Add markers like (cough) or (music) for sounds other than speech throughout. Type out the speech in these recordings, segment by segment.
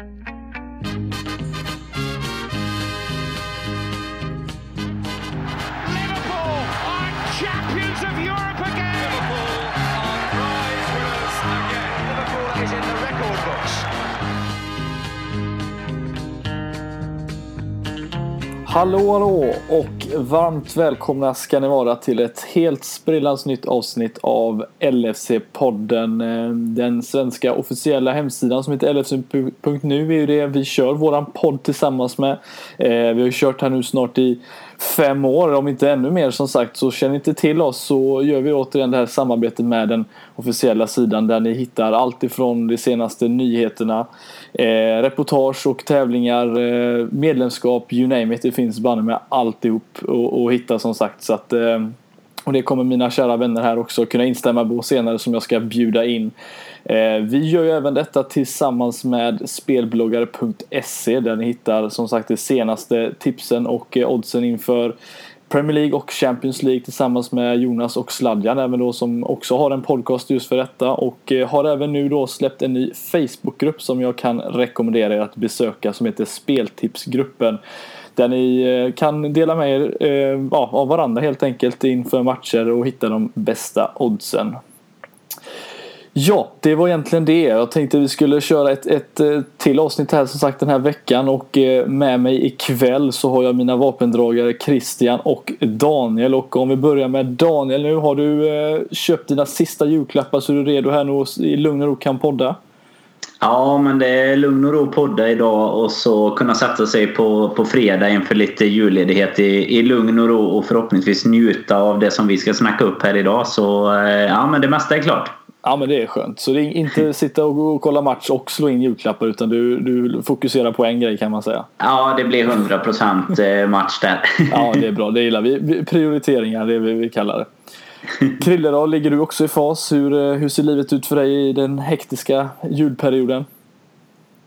Liverpool are champions of Europe again. Hallå hallå och varmt välkomna ska ni vara till ett helt sprillans nytt avsnitt av LFC-podden. Den svenska officiella hemsidan som heter LFC.nu är ju det vi kör våran podd tillsammans med. Eh, vi har ju kört här nu snart i fem år, om inte ännu mer som sagt. Så känner inte till oss så gör vi återigen det här samarbetet med den officiella sidan där ni hittar allt ifrån de senaste nyheterna, eh, reportage och tävlingar, eh, medlemskap, you name it. Det finns banne med alltihop att att hitta som sagt. Så att, eh, och det kommer mina kära vänner här också kunna instämma på senare som jag ska bjuda in. Eh, vi gör ju även detta tillsammans med spelbloggare.se där ni hittar som sagt de senaste tipsen och eh, oddsen inför Premier League och Champions League tillsammans med Jonas och Sladjan även då som också har en podcast just för detta och eh, har även nu då släppt en ny Facebookgrupp som jag kan rekommendera er att besöka som heter Speltipsgruppen. Där ni kan dela med er ja, av varandra helt enkelt inför matcher och hitta de bästa oddsen. Ja, det var egentligen det. Jag tänkte vi skulle köra ett, ett eh, till avsnitt här som sagt den här veckan och eh, med mig ikväll så har jag mina vapendragare Christian och Daniel och om vi börjar med Daniel nu. Har du eh, köpt dina sista julklappar så är du redo här nu och i lugn och ro kan podda? Ja, men det är lugn och ro podda idag och så kunna sätta sig på, på fredag inför lite julledighet i, i lugn och ro och förhoppningsvis njuta av det som vi ska snacka upp här idag. Så ja, men det mesta är klart. Ja men det är skönt. Så det är inte (laughs) sitta och, kolla match och slå in julklappar utan du, du fokuserar på en grej kan man säga. Ja, det blir 100% match där. (laughs) Ja det är bra, det gillar vi. Prioriteringar det är vad vi kallar det. (laughs) Krille då, ligger du också i fas? Hur, eh, hur ser livet ut för dig i den hektiska julperioden?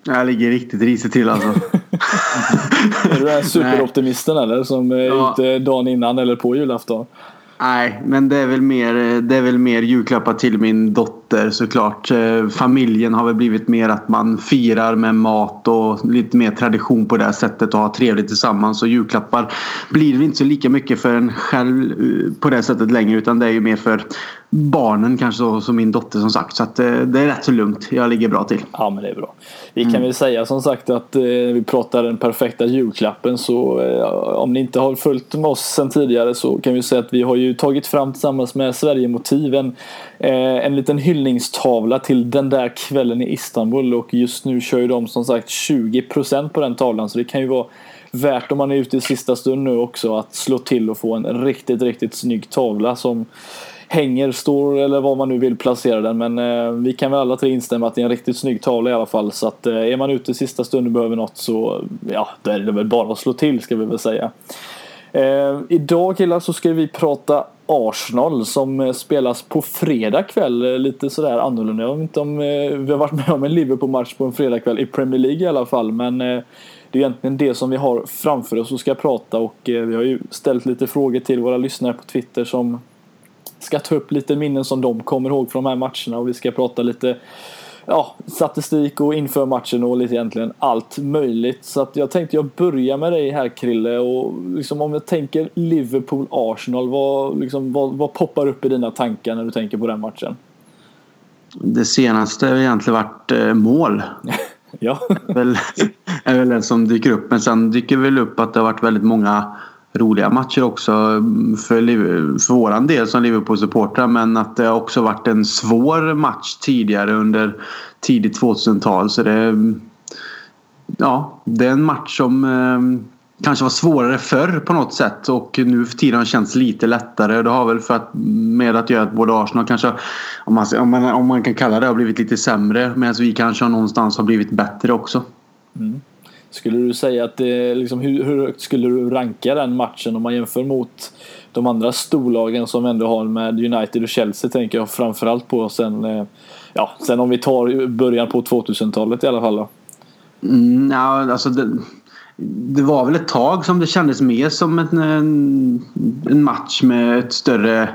Jag ligger riktigt risigt till alltså. Är du den här superoptimisten eller som är Ja. ute dagen innan eller på julafton? Nej, men det är väl mer, eh, det är väl mer julklappar till min dotter såklart. Eh, Familjen har väl blivit mer att man firar med mat och lite mer tradition på det här sättet och har trevligt tillsammans. Och julklappar blir väl inte så lika mycket för en själv eh, på det sättet längre utan det är ju mer för barnen kanske så, som min dotter som sagt. Så att eh, det är rätt så lugnt. Jag ligger bra till. Ja men det är bra. Vi kan väl säga som sagt att eh, vi pratar den perfekta julklappen så om ni inte har följt med oss sedan tidigare så kan vi säga att vi har ju tagit fram tillsammans med Sverigemotiven Eh, en liten hyllningstavla till den där kvällen i Istanbul och just nu kör ju de som sagt 20% på den tavlan så det kan ju vara värt om man är ute i sista stund nu också att slå till och få en riktigt riktigt snygg tavla som hänger, står eller vad man nu vill placera den. Men eh, vi kan väl alla tre instämma att det är en riktigt snygg tavla i alla fall. Så att eh, är man ute i sista stund och behöver något så ja, då är det väl bara att slå till ska vi väl säga. Eh, idag killar så ska vi prata Arsenal som eh, spelas på fredag kväll. Eh, lite sådär annorlunda. Jag vet inte om eh, vi har varit med om en Liverpool-match på en fredagkväll i Premier League i alla fall. Men det är egentligen det som vi har framför oss och ska prata och vi har ju ställt lite frågor till våra lyssnare på Twitter som ska ta upp lite minnen som de kommer ihåg från de här matcherna och vi ska prata lite ja, statistik och inför matchen och lite egentligen allt möjligt. Så att jag tänkte jag börjar med dig här Krille och liksom om jag tänker Liverpool-Arsenal, vad, liksom, vad, vad poppar upp i dina tankar när du tänker på den matchen? Det senaste har egentligen varit eh, mål. (laughs) Ja, väl, är väl den som dyker upp. Men sen dyker väl upp att det har varit väldigt många roliga matcher också mm, för, för vår del som Liverpool-supportrar. Men att det också varit en svår match tidigare under tidigt 2000-tal. Så det, mm, ja, det är en match som eh, kanske var svårare förr på något sätt och nu för tiden har känts lite lättare. Det har väl för att, med att göra att både Arsenal kanske, om man, om man, om man kan kalla det, har blivit lite sämre medan vi kanske någonstans har blivit bättre också skulle du säga att det, liksom, hur, hur högt skulle du ranka den matchen om man jämför mot de andra storlagen som ändå har med United och Chelsea tänker jag framförallt på sen, eh, ja, sen om vi tar början på 2000-talet i alla fall då. Mm, ja, alltså det, det var väl ett tag som det kändes mer som en, en, match med ett större...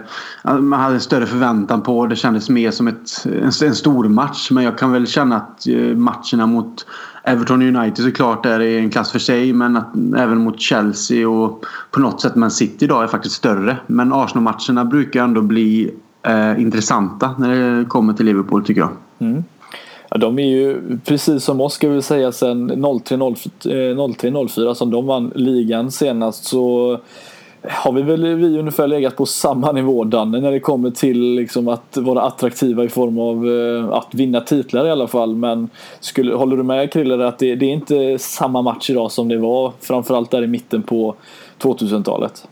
Man hade en större förväntan på. Det kändes mer som ett, en, en stor match. Men jag kan väl känna att eh, matcherna mot Everton United såklart är i en klass för sig. Men att även mot Chelsea och på något sätt Man City idag är faktiskt större. Men Arsenal-matcherna brukar ändå bli eh, intressanta när det kommer till Liverpool tycker jag. Mm. Ja, de är ju precis som oss ska vi säga sen 03-04 eh, som de vann ligan senast så har vi väl vi ungefär legat på samma nivå Danne när det kommer till liksom att vara attraktiva i form av eh, att vinna titlar i alla fall. Men skulle, håller du med Kriller att det, det är inte samma match idag som det var framförallt där i mitten på 2000-talet?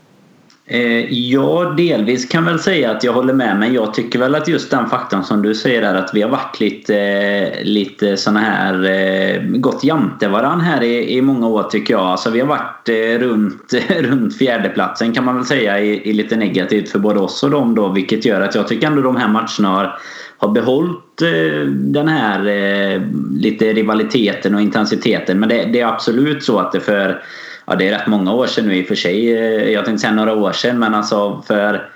Eh, ja, delvis kan väl säga att jag håller med. Men jag tycker väl att just den faktorn som du säger där att vi har varit lite, eh, lite såna här eh, gått jämte varann här i, i många år tycker jag. Alltså vi har varit eh, runt, (laughs) runt fjärdeplatsen kan man väl säga i, i lite negativt för både oss och dem då. Vilket gör att jag tycker ändå de här matcherna har har behållit eh, den här eh, lite rivaliteten och intensiteten. Men det, det är absolut så att det för ja, det är rätt många år sedan nu i och för sig. Eh, jag tänkte säga några år sedan men alltså för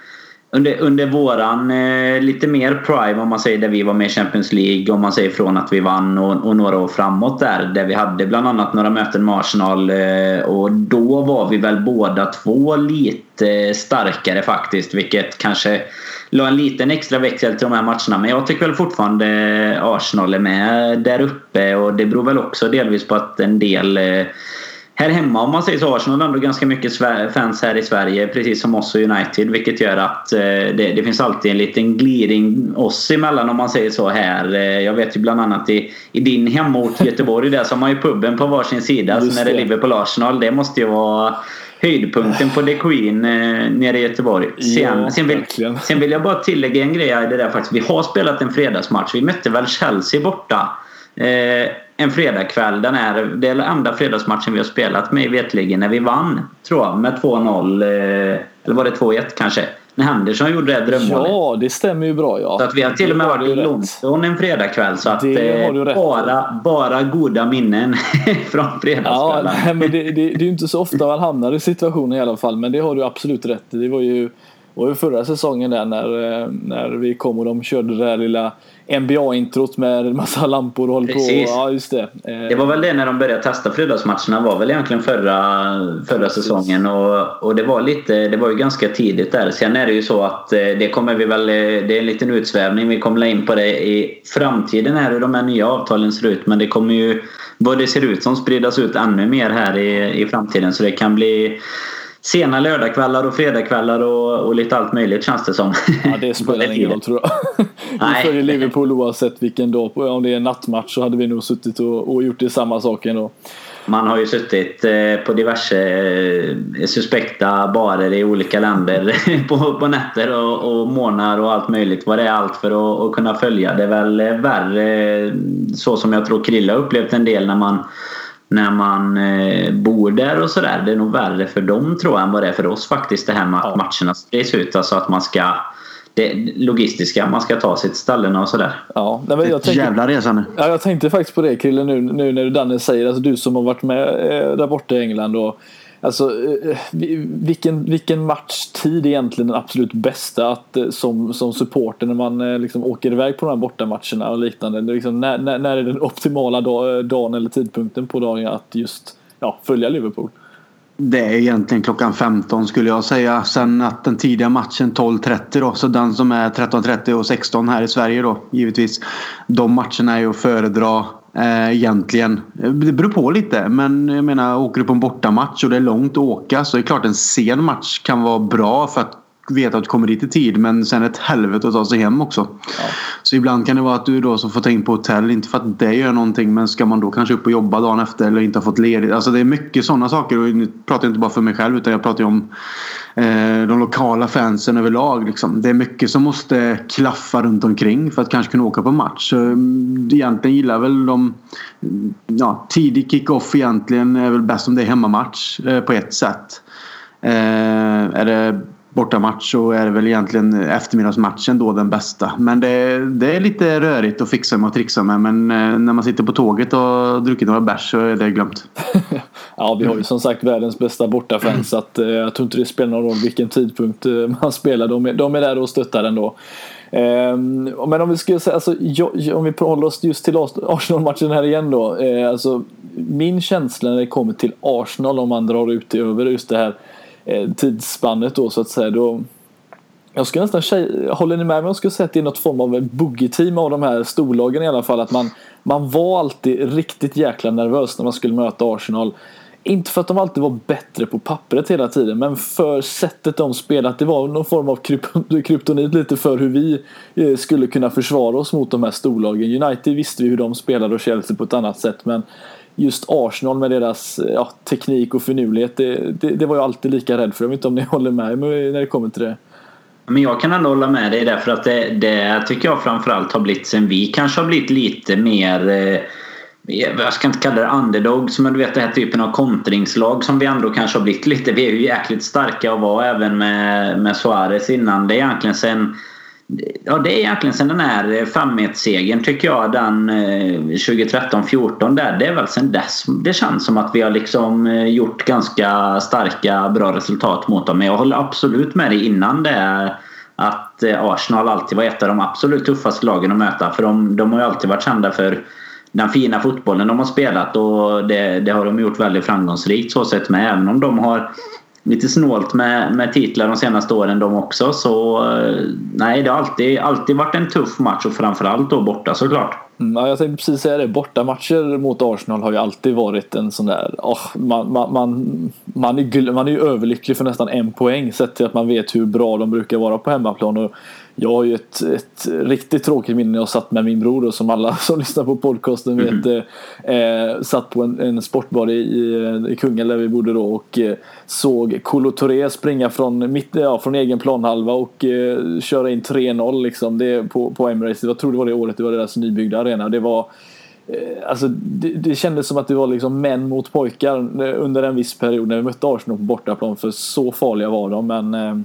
under, under våran eh, lite mer prime om man säger där vi var med i Champions League om man säger från att vi vann och, och, några år framåt där där vi hade bland annat några möten med Arsenal eh, och då var vi väl båda två lite eh, starkare faktiskt vilket kanske la en liten extra växel till de här matcherna men jag tycker väl fortfarande eh, Arsenal är med där uppe och det beror väl också delvis på att en del eh, här hemma om man säger så. Arsenal har ändå ganska mycket fans här i Sverige precis som oss och United vilket gör att eh, det, det, finns alltid en liten gliring oss emellan om man säger så här. Eh, jag vet ju bland annat i, i din hemort Göteborg där så har man ju puben på varsin sida så när det är Liverpool-Arsenal. Det måste ju vara höjdpunkten på The Queen eh, nere i Göteborg. Sen, ja, sen, vill, sen vill jag bara tillägga en grej i det där faktiskt. Vi har spelat en fredagsmatch. Vi mötte väl Chelsea borta. Eh, en fredagkväll. Den är, det är den enda fredagsmatchen vi har spelat med vetligen när vi vann. Tror jag med 2-0. Eh, eller var det 2-1 kanske? När Henderson gjorde det drömmålet. Ja, det stämmer ju bra. Ja. Så att vi har till och med varit i London en fredagkväll. Så att eh, bara, bara goda minnen (laughs) från fredagskvällen. Ja, men det, det, det är ju inte så ofta man hamnar i situationen i alla fall. Men det har du absolut rätt i. Det var ju, var ju förra säsongen där när, eh, när vi kom och de körde det där lilla NBA-introt med en massa lampor och håll Precis. på. Ja, just det. Det var väl det när de började testa fredagsmatcherna var väl egentligen förra, förra säsongen. Och, och det var lite, det var ju ganska tidigt där. Sen är det ju så att eh, det kommer vi väl, det är en liten utsvävning. Vi kommer in på det i framtiden här hur de här nya avtalen ser ut. Men det kommer ju, vad det ser ut som spridas ut ännu mer här i, i framtiden. Så det kan bli sena lördagskvällar och fredagskvällar och, och lite allt möjligt känns det som. Ja, det spelar (laughs) ingen roll tror jag. (laughs) Vi följer Liverpool oavsett vilken dag. Om det är nattmatch så hade vi nog suttit och, och gjort det samma sak ändå. Man har ju suttit eh, på diverse eh, suspekta barer i olika länder (laughs) på, på nätter och, och månader och allt möjligt. Vad det är allt för att, att kunna följa. Det är väl värre så som jag tror Krilla upplevt en del när man när man eh, bor där och sådär. Det är nog värre för dem tror jag än vad det är för oss faktiskt det här med att ja. matcherna sprids ut. Alltså att man ska det logistiska, man ska ta sig till ställena och sådär. Ja, men jag tänkte, jävla resa nu. Ja, jag tänkte faktiskt på det Krille nu, nu när Danne säger, alltså du som har varit med eh, där borta i England och Alltså, eh, vilken, vilken matchtid är egentligen den absolut bästa att, eh, som, som supporter när man eh, liksom åker iväg på de här bortamatcherna och liknande? Liksom, när, när, när är den optimala dagen eller tidpunkten på dagen att just ja, följa Liverpool? Det är egentligen klockan 15 skulle jag säga. Sen att den tidiga matchen 12.30 då. Så den som är 13.30 och 16 här i Sverige då givetvis. De matcherna är ju att föredra eh, egentligen. Det beror på lite men jag menar åker du på en bortamatch och det är långt att åka så är det klart en sen match kan vara bra för att veta att du kommer dit i tid men sen ett helvete att ta sig hem också. Ja. Så ibland kan det vara att du då som får ta in på hotell, inte för att det gör någonting men ska man då kanske upp och jobba dagen efter eller inte ha fått ledigt. Alltså det är mycket sådana saker och nu pratar jag inte bara för mig själv utan jag pratar om eh, de lokala fansen överlag. Liksom. Det är mycket som måste klaffa runt omkring för att kanske kunna åka på match. Så, mm, egentligen gillar väl de ja, tidig kick-off egentligen är väl bäst om det är hemmamatch eh, på ett sätt. Eh, är det bortamatch så är det väl egentligen eftermiddagsmatchen då den bästa. Men det, det är lite rörigt att fixa med och trixa med. Men eh, när man sitter på tåget och druckit några bärs så är det glömt. (laughs) Ja, vi har ju som sagt världens bästa bortafans så att, eh, jag tror inte det spelar någon roll vilken tidpunkt eh, man spelar. De är, de är där och stöttar ändå. Eh, men om vi skulle säga, alltså, jag, om vi håller oss just till Arsenal-matchen här igen då. Eh, alltså, min känsla när det kommer till Arsenal om man drar ut det över just det här Eh, tidsspannet då så att säga. Då, jag skulle nästan säga, håller ni med mig? Jag skulle säga att det är något form av boogie-team av de här storlagen i alla fall. Att man, man var alltid riktigt jäkla nervös när man skulle möta Arsenal. Inte för att de alltid var bättre på pappret hela tiden men för sättet de spelat. Det var någon form av (laughs) kryptonit lite för hur vi eh, skulle kunna försvara oss mot de här storlagen. United visste vi hur de spelade och Chelsea på ett annat sätt men just Arsenal med deras eh, ja, teknik och finurlighet det, det, det, var jag alltid lika rädd för. Jag vet inte om ni (laughs) håller med mig när det kommer till det. Men jag kan ändå hålla med dig därför att det, det tycker jag framförallt har blivit sen vi kanske har blivit lite mer eh, jag ska inte kalla det underdogs men du vet den här typen av kontringslag som vi ändå kanske har blivit lite. Vi är ju jäkligt starka och var även med, med Suarez innan. Det är egentligen sen Ja, det är egentligen sen den här eh, 5 segern tycker jag. Den eh, 2013-14 där. Det är väl sen dess det känns som att vi har liksom eh, gjort ganska starka, bra resultat mot dem. Men jag håller absolut med dig innan det. Att Arsenal alltid var ett av de absolut tuffaste lagen att möta. För de, de har ju alltid varit kända för den fina fotbollen de har spelat och det, det har de gjort väldigt framgångsrikt så sett med. Även om de har lite snålt med, med titlar de senaste åren de också. Så eh, nej, det har alltid, alltid varit en tuff match och framförallt då borta såklart. Mm, ja, jag tänkte precis säga det. Bortamatcher mot Arsenal har ju alltid varit en sån där... Oh, man, man, man, man, är, man är ju överlycklig för nästan en poäng sett till att man vet hur bra de brukar vara på hemmaplan. Och jag har ju ett, ett riktigt tråkigt minne när jag satt med min bror och som alla (laughs) som lyssnar på podcasten vet mm. eh, satt på en, en sportbar i, i, Kungälv där vi bodde då och eh, såg Kolo Touré springa från, mitt, ja, från egen planhalva och eh, köra in 3-0 liksom, det, på, på Emirates. Jag tror det var det året det var deras nybyggda arena. Det var eh, Alltså, det, det kändes som att det var liksom män mot pojkar under en viss period när vi mötte Arsenal på bortaplan för så farliga var de men eh,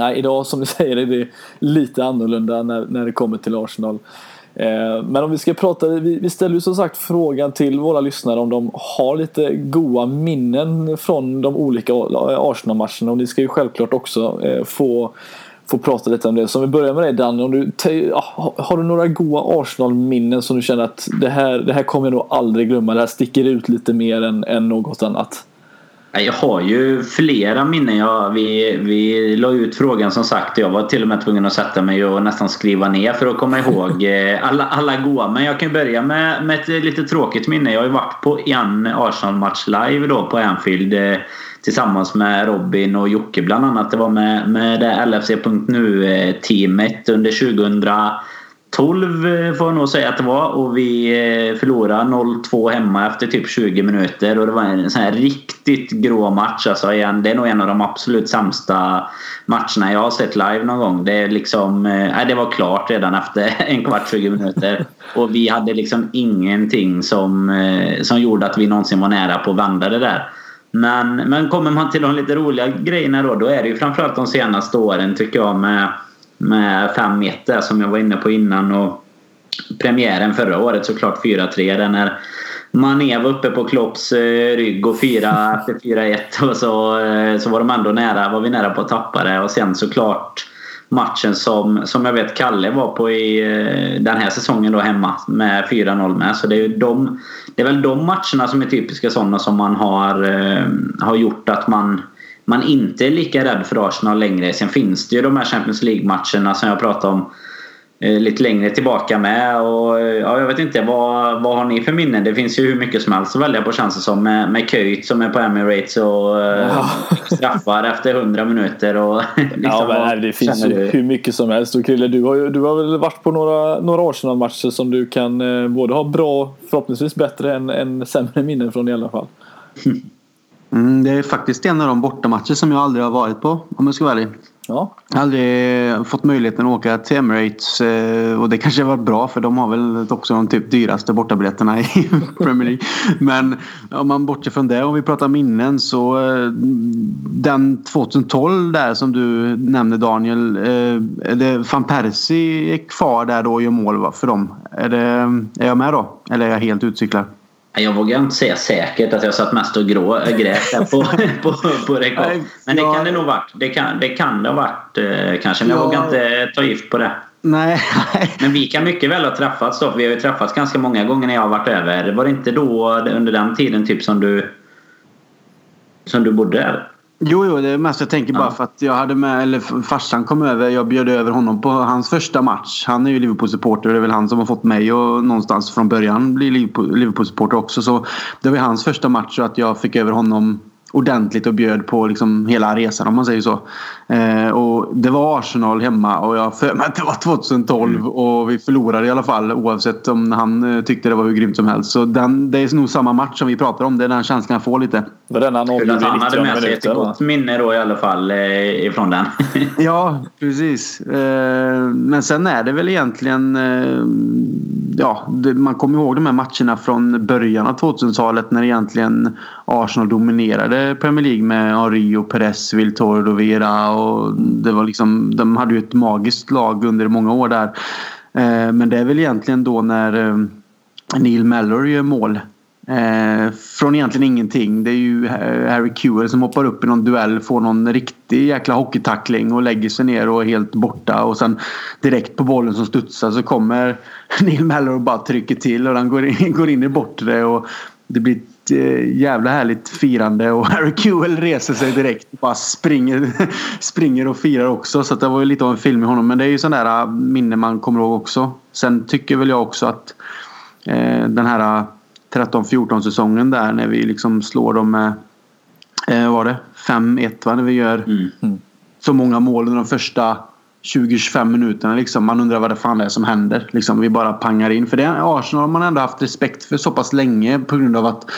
Nej, idag som du (laughs) säger är det lite annorlunda när, när det kommer till Arsenal. Eh, men om vi ska prata, vi, vi ställer ju som sagt frågan till våra lyssnare om de har lite goa minnen från de olika Arsenal-matcherna och ni ska ju självklart också eh, få, få prata lite om det. Så om vi börjar med dig Danne, om du, har du några goa Arsenal-minnen som du känner att det här, det här kommer jag nog aldrig glömma, det här sticker ut lite mer än, än något annat? Jag har ju flera minnen. Jag, vi, vi la ut frågan som sagt. Jag var till och med tvungen att sätta mig och nästan skriva ner för att komma ihåg (laughs) eh, alla, alla goa. Men jag kan börja med, med ett lite tråkigt minne. Jag har ju varit på en Arsenal-match live då på Anfield eh, tillsammans med Robin och Jocke bland annat. Det var med, med det LFC.nu-teamet eh, under 2000 12 eh, får jag nog säga att det var och vi eh, förlorade 0-2 hemma efter typ 20 minuter och det var en sån här riktigt grå match alltså igen. Det är nog en av de absolut sämsta matcherna jag har sett live någon gång. Det är liksom, eh, nej, det var klart redan efter (laughs) en kvart, 20 minuter och vi hade liksom ingenting som, som gjorde att vi någonsin var nära på att vända det där. Men, men kommer man till de lite roliga grejerna då, då är det ju framförallt de senaste åren tycker jag med med fem meter som jag var inne på innan. Och premiären förra året såklart 4-3 där när Mané var uppe på Klopps eh, rygg och 4 efter 4-1 och så, eh, så var de ändå nära, var vi nära på att tappa det. Och sen såklart matchen som, som jag vet Kalle var på i eh, den här säsongen då hemma med 4-0 med. Så det är, de, det är väl de matcherna som är typiska sådana som man har, har gjort att man man inte är lika rädd för Arsenal längre. Sen finns det ju de här Champions League-matcherna som jag pratade om eh, lite längre tillbaka med. Och, ja, jag vet inte, vad, vad har ni för minnen? Det finns ju hur mycket som helst att välja på känns det som. Med, med Köjt som är på Emirates och eh, ja. straffar efter 100 minuter. Och, (laughs) liksom, ja, men, det finns ju hur mycket som helst. Och Krille, du har, ju, du har väl varit på några, några Arsenal-matcher som du kan eh, både ha bra, förhoppningsvis bättre än, än sämre minnen från i alla fall. (laughs) Mm, det är faktiskt en av de bortamatcher som jag aldrig har varit på om jag ska vara ärlig. Ja. Jag har aldrig fått möjligheten att åka till Emirates eh, och det kanske varit bra för de har väl också de typ dyraste bortabiljetterna i (laughs) Premier League. Men om man bortser från det och vi pratar minnen så eh, den 2012 där som du nämnde Daniel. Eh, är det Van Persie är kvar där då och gör mål för dem? Är, det, är jag med då? Eller är jag helt utcyklad? Jag vågar inte säga säkert att jag satt mest och grå, grät där på, (laughs) på, på rekord. Men det kan det nog varit. Det kan det, kan det ha varit eh, kanske. Men jag vågar inte ta gift på det. Nej. (laughs) Men vi kan mycket väl ha träffats då. Vi har ju träffats ganska många gånger när jag har varit över. Var det inte då under den tiden typ som du som du bodde där? Jo, jo, det är mest jag tänker bara ja. för att jag hade med, eller farsan kom över. Jag bjöd över honom på hans första match. Han är ju Liverpool-supporter. Det är väl han som har fått mig och någonstans från början bli Liverpool-supporter också. Så det var hans första match och att jag fick över honom ordentligt och bjöd på liksom hela resan om man säger så. Eh, och det var Arsenal hemma och jag för mig att det var 2012 mm. och vi förlorade i alla fall oavsett om han eh, tyckte det var hur grymt som helst. Så den, det är nog samma match som vi pratar om. Det är den känslan jag får lite. Var den han avgjorde Han hade med sig ett gott minne då i alla fall eh, ifrån den. (laughs) ja, precis. Eh, men sen är det väl egentligen eh, ja, det, man kommer ihåg de här matcherna från början av 2000-talet när egentligen Arsenal dominerade Premier League med Henry och Perez, Viltor och Vera. Och det var liksom, de hade ju ett magiskt lag under många år där. Eh, men det är väl egentligen då när eh, Neil Mellor gör mål eh, från egentligen ingenting. Det är ju Harry Kewell som hoppar upp i någon duell, får någon riktig jäkla hockeytackling och lägger sig ner och är helt borta. Och sen direkt på bollen som studsar så kommer (laughs) Neil Mellor och bara trycker till och den går in, (laughs) går in i bortre. Och det blir ett eh, jävla härligt firande och (laughs) Harry Kewell reser sig direkt och bara springer, (laughs) springer och firar också. Så det var ju lite av en film i honom. Men det är ju sådana där minne man kommer ihåg också. Sen tycker väl jag också att eh, den här 13-14 säsongen där när vi liksom slår dem med eh, var det 5-1 va? När vi gör mm. så många mål under de första 20-25 minuterna. Liksom. Man undrar vad det fan är som händer. Liksom, vi bara pangar in. För det Arsenal har man ändå haft respekt för så pass länge på grund av att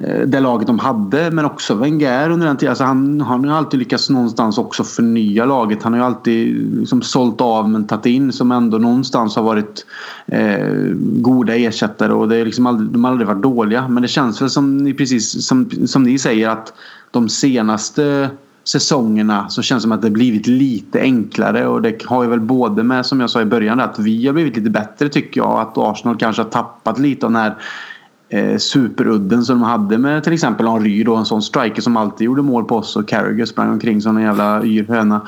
Eh, det laget de hade men också Wenger under den tiden. Alltså han, han har alltid lyckats någonstans också förnya laget. Han har ju alltid liksom sålt av men tagit in som ändå någonstans har varit eh, goda ersättare och det är liksom aldrig, de har aldrig varit dåliga. Men det känns väl som precis som, som ni säger att de senaste säsongerna så känns det som att det blivit lite enklare och det har ju väl både med som jag sa i början att vi har blivit lite bättre tycker jag. Att Arsenal kanske har tappat lite av den här eh, superudden som de hade med till exempel Henry då, en sån striker som alltid gjorde mål på oss och Carragher sprang omkring som en jävla yr höna.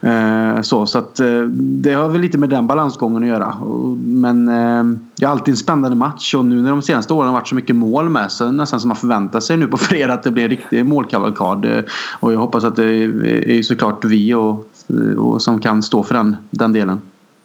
Eh, så så att eh, det har väl lite med den balansgången att göra. Men eh, det är alltid en spännande match och nu när de senaste åren har varit så mycket mål med så nästan som man förväntar sig nu på (laughs) fredag att det blir en riktig målkavalkad. Eh, och jag hoppas att det är såklart vi och, och som kan stå för den, den delen.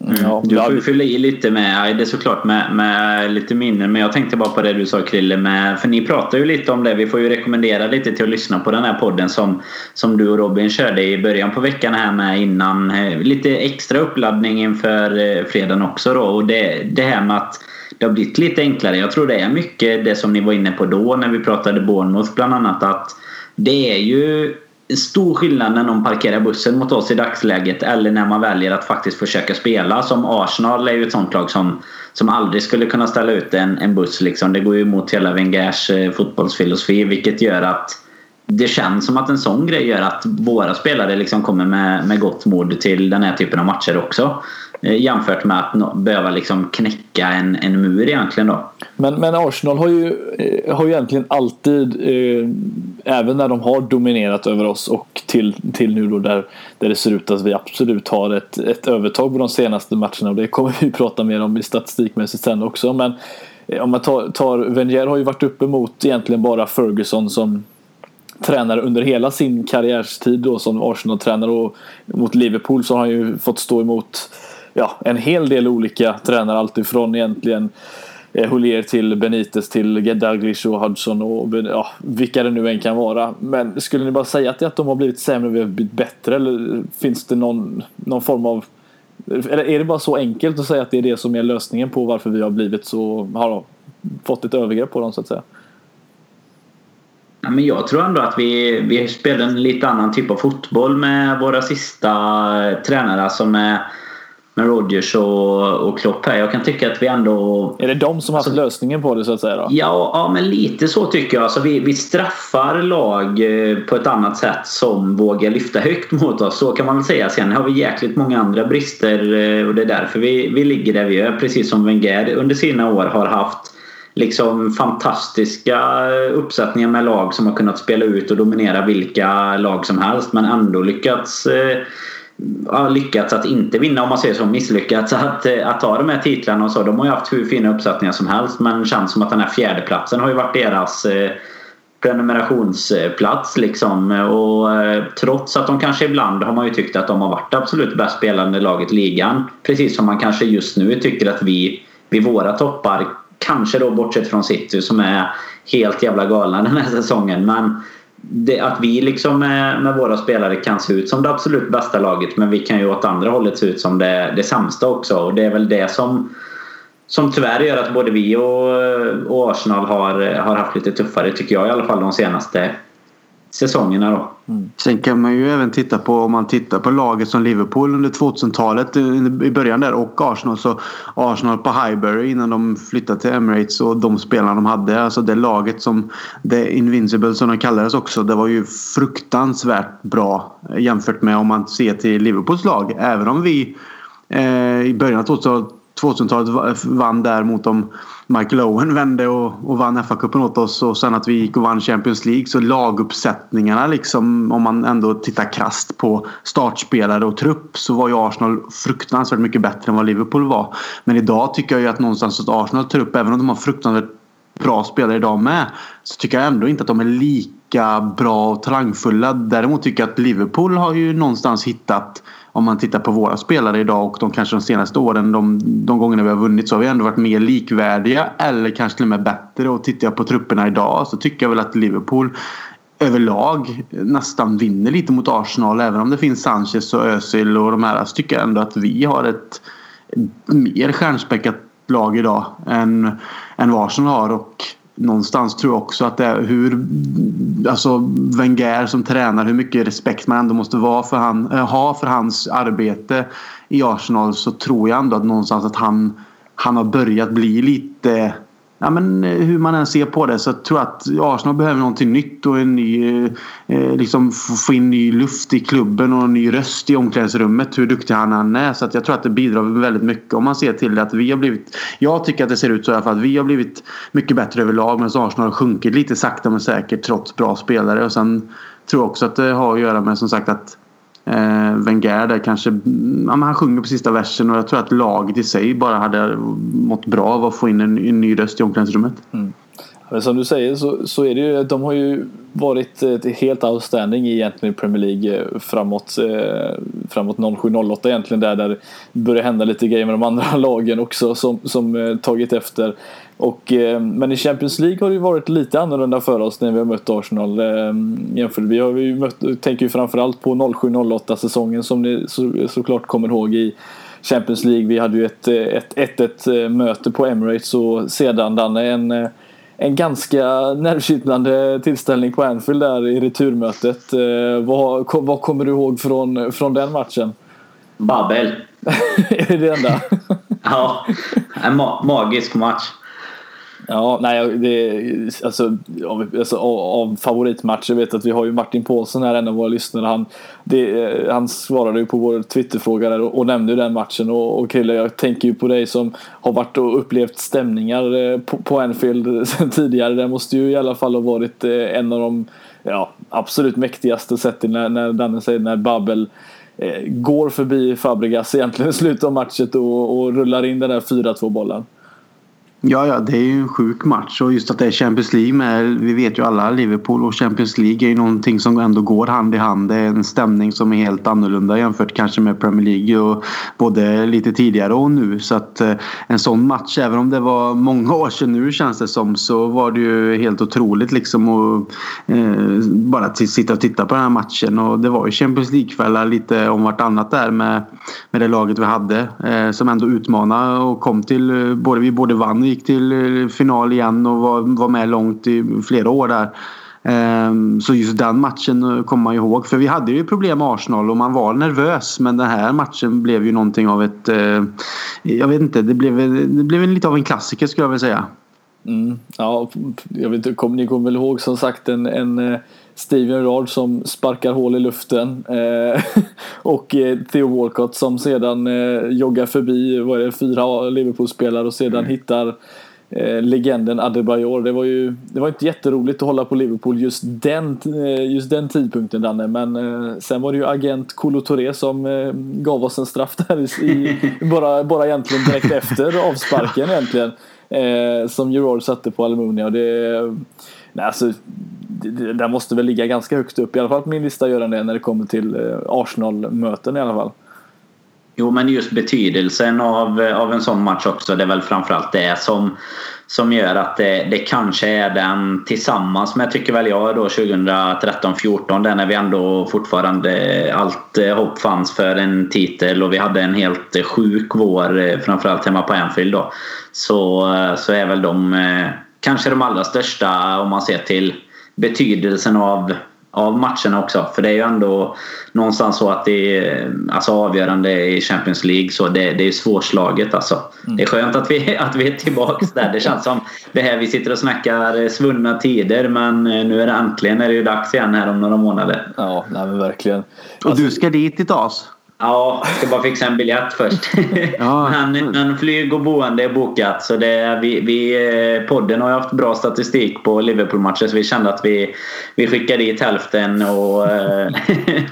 Mm. Ja, du får fylla i lite med, det är såklart med, med lite minnen. Men jag tänkte bara på det du sa Krille. Med, för ni pratar ju lite om det. Vi får ju rekommendera lite till att lyssna på den här podden som, som du och Robin körde i början på veckan här med innan. Eh, lite extra uppladdning inför eh, fredagen också då. Och det, det här med att det har blivit lite enklare. Jag tror det är mycket det som ni var inne på då när vi pratade Bournemouth bland annat. Att det är ju stor skillnad när någon parkerar bussen mot oss i dagsläget eller när man väljer att faktiskt försöka spela. Som Arsenal är ju ett sånt lag som, som aldrig skulle kunna ställa ut en, en buss. Liksom. Det går ju emot hela Wengers eh, fotbollsfilosofi vilket gör att det känns som att en sån grej gör att våra spelare liksom kommer med, med gott mod till den här typen av matcher också. Eh, jämfört med att behöva liksom knäcka en, en mur egentligen då. Men, men Arsenal har ju, eh, har ju egentligen alltid, eh, även när de har dominerat över oss och till, till nu då där, där det ser ut att vi absolut har ett, ett övertag på de senaste matcherna och det kommer vi (laughs) prata mer om i statistikmässigt sen också. Men eh, om man tar, tar Wenger har ju varit uppe mot egentligen bara Ferguson som tränare under hela sin karriärstid då som Arsenal-tränare och mot Liverpool så har han ju fått stå emot ja, en hel del olika tränare alltifrån egentligen eh, Hulier Holier till Benitez till Douglas och Hudson och ja, vilka det nu än kan vara. Men skulle ni bara säga att, det att de har blivit sämre och vi har blivit bättre eller finns det någon, någon form av eller är det bara så enkelt att säga att det är det som är lösningen på varför vi har blivit så har fått ett övergrepp på dem så att säga? Ja, men jag tror ändå att vi, vi spelar en lite annan typ av fotboll med våra sista eh, tränare som är med Rodgers och, och Klopp här. Jag kan tycka att vi ändå... Är det de som har haft alltså, lösningen på det så att säga? Då? Ja, ja, men lite så tycker jag. Alltså, vi, vi straffar lag eh, på ett annat sätt som vågar lyfta högt (laughs) mot oss. Så kan man väl säga. Sen har vi jäkligt många andra brister eh, och det är därför vi, vi ligger där vi är. Precis som Wenger under sina år har haft liksom fantastiska uppsättningar med lag som har kunnat spela ut och dominera vilka lag som helst men ändå lyckats ja, lyckats att inte vinna om man säger så, misslyckats att, eh, att ta de här titlarna och så. De har ju haft hur fina uppsättningar som helst men det känns som att den här fjärdeplatsen har ju varit deras eh, prenumerationsplats liksom. Och eh, trots att de kanske ibland har man ju tyckt att de har varit absolut bäst spelande laget i ligan. Precis som man kanske just nu tycker att vi vid våra toppar, kanske då bortsett från City som är helt jävla galna den här säsongen. Men det, att vi liksom med, med, våra spelare kan se ut som det absolut bästa laget men vi kan ju åt andra hållet se ut som det, det sämsta också. Och det är väl det som som tyvärr gör att både vi och, och Arsenal har, har haft lite tuffare tycker jag i alla fall de senaste säsongerna. Då. Mm. Sen kan man ju även titta på om man tittar på laget som Liverpool under 2000-talet i början där och Arsenal. Så Arsenal på Highbury innan de flyttade till Emirates och de spelarna de hade. Alltså det laget som The Invincible som de kallades också. Det var ju fruktansvärt bra jämfört med om man ser till Liverpools lag. Även om vi eh, i början av 2000 2000-talet vann där mot dem. Michael Owen vände och, och vann FA-cupen åt oss och sen att vi gick och vann Champions League. Så laguppsättningarna liksom om man ändå tittar krast på startspelare och trupp så var ju Arsenal fruktansvärt mycket bättre än vad Liverpool var. Men idag tycker jag ju att någonstans att Arsenal trupp, även om de har fruktansvärt bra spelare idag med, så tycker jag ändå inte att de är lika bra och talangfulla. Däremot tycker jag att Liverpool har ju någonstans hittat om man tittar på våra spelare idag och de kanske de senaste åren, de, de gångerna vi har vunnit så har vi ändå varit mer likvärdiga eller kanske till och med bättre. Och tittar jag på trupperna idag så tycker jag väl att Liverpool överlag nästan vinner lite mot Arsenal. Även om det finns Sanchez och Özil och de här så tycker jag ändå att vi har ett mer stjärnspäckat lag idag än, än vad Arsenal har. Och någonstans tror jag också att det är hur alltså Wenger som tränare hur mycket respekt man ändå måste vara för han, eh, ha för hans arbete i Arsenal så tror jag ändå att någonstans att han, han har börjat bli lite ja, men eh, hur man än ser på det så tror jag att Arsenal behöver någonting nytt och en ny, eh, eh liksom få in ny luft i klubben och en ny röst i omklädningsrummet hur duktig han än är. Så att jag tror att det bidrar väldigt mycket om man ser till det att vi har blivit Jag tycker att det ser ut så i alla fall att vi har blivit mycket bättre överlag medan Arsenal har sjunkit lite sakta men säkert trots bra spelare och sen tror jag också att det har att göra med som sagt att eh, Wenger där kanske, ja, han sjunger på sista versen och jag tror att laget i sig bara hade mått bra av att få in en, en ny röst i omklädningsrummet. Mm. Men som du säger så, så är det ju, de har ju varit helt outstanding egentligen i Premier League eh, framåt, eh, framåt 07-08 egentligen där, där det börjar hända lite grejer med de andra (laughs) lagen också som, som eh, tagit efter. Och, eh, men i Champions League har det ju varit lite annorlunda för oss när vi har mött Arsenal. Eh, jämfört. Vi har ju mött, tänker ju framförallt på 07-08 säsongen som ni så, såklart kommer ihåg i Champions League. Vi hade ju ett 1-1 möte på Emirates och sedan Danne en en ganska nervkittlande tillställning på Anfield där i returmötet. Vad, vad kommer du ihåg från, från den matchen? Babbel. (laughs) är det det enda? (laughs) ja, en ma magisk match. Ja, nej, det, alltså, av, alltså, av favoritmatcher vet att vi har ju Martin Paulsson här, en av våra lyssnare. Han, det, eh, han svarade ju på vår Twitterfråga där och, och nämnde den matchen. Och, och Krille, jag tänker ju på dig som har varit och upplevt stämningar eh, på, på Anfield (laughs) sen tidigare. Det måste ju i alla fall ha varit eh, en av de ja, absolut mäktigaste sätten när, när Danne säger när Babel eh, går förbi Fabregas egentligen i slutet av matchen och, och rullar in den där 4-2 bollen. Ja, ja, det är ju en sjuk match och just att det är Champions League med. Vi vet ju alla Liverpool och Champions League är ju någonting som ändå går hand i hand. Det är en stämning som är helt annorlunda jämfört kanske med Premier League och både lite tidigare och nu. Så att eh, en sån match, även om det var många år sedan nu känns det som, så var det ju helt otroligt liksom att eh, bara sitta och titta på den här matchen. Och det var ju Champions League-kvällar lite om vartannat där med, med det laget vi hade eh, som ändå utmanade och kom till, eh, både vi både vann gick till eh, final igen och var, var med långt i flera år där. Ehm, så just den matchen eh, kommer man ihåg. För vi hade ju problem med Arsenal och man var nervös. Men den här matchen blev ju någonting av ett... Eh, jag vet inte, det blev, det blev lite av en klassiker skulle jag vilja säga. Mm, ja, jag vet inte, kom, ni kommer väl ihåg som sagt en, en Steven Gerrard som sparkar hål i luften. Eh, (laughs) och eh, Theo Walcott som sedan eh, joggar förbi vad är det, fyra Liverpool-spelare och sedan mm. hittar eh, legenden Adebayor. Det var ju det var inte jätteroligt att hålla på Liverpool just den, eh, just den tidpunkten Danne. Men eh, sen var det ju agent Kolo Touré som gav oss en straff där i, (laughs) bara, bara egentligen direkt efter avsparken egentligen. Som Gerard satte på Almunia. Det, nej, alltså, den måste väl ligga ganska högt upp, i alla fall på min lista gör den det när det kommer till eh, Arsenal-möten i alla fall. Jo, men just betydelsen av, eh, av en sån match också. Det är väl framförallt det som, som gör att det, det kanske är den tillsammans med, tycker väl jag, då 2013-14. Där när vi ändå fortfarande eh, allt hopp fanns för en titel och vi hade en helt sjuk vår, framförallt hemma på Anfield då. Så, så är väl de kanske de allra största om man ser till betydelsen av av matcherna också. För det är ju ändå någonstans så att det är alltså avgörande i Champions League. Så det, det är svårslaget alltså. Mm. Det är skönt att vi, (laughs) att vi är tillbaka där. Det känns som det här vi sitter och snackar svunna tider. Men nu är det äntligen är det ju dags igen här om några månader. Ja, nej men verkligen. Och du ska dit i TAS? Ja, jag ska bara fixa en biljett först. Ja. (laughs) men, men flyg och boende är bokat. Så det, vi, vi, eh, podden har ju haft bra statistik på Liverpool-matcher så vi kände att vi, vi skickar dit hälften och, eh,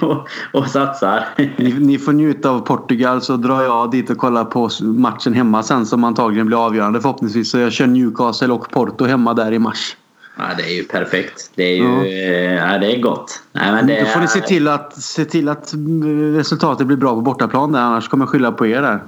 (laughs) och, och satsar. Ni, ni, får njuta av Portugal så drar jag dit och kollar på matchen hemma sen som antagligen blir avgörande förhoppningsvis. Så jag kör Newcastle och Porto hemma där i mars. Ja, det är ju perfekt. Det är ju ja. ja det är gott. Nej, men det Då får ni se till, att, se till att resultatet blir bra på bortaplan där, annars kommer jag skylla på er där.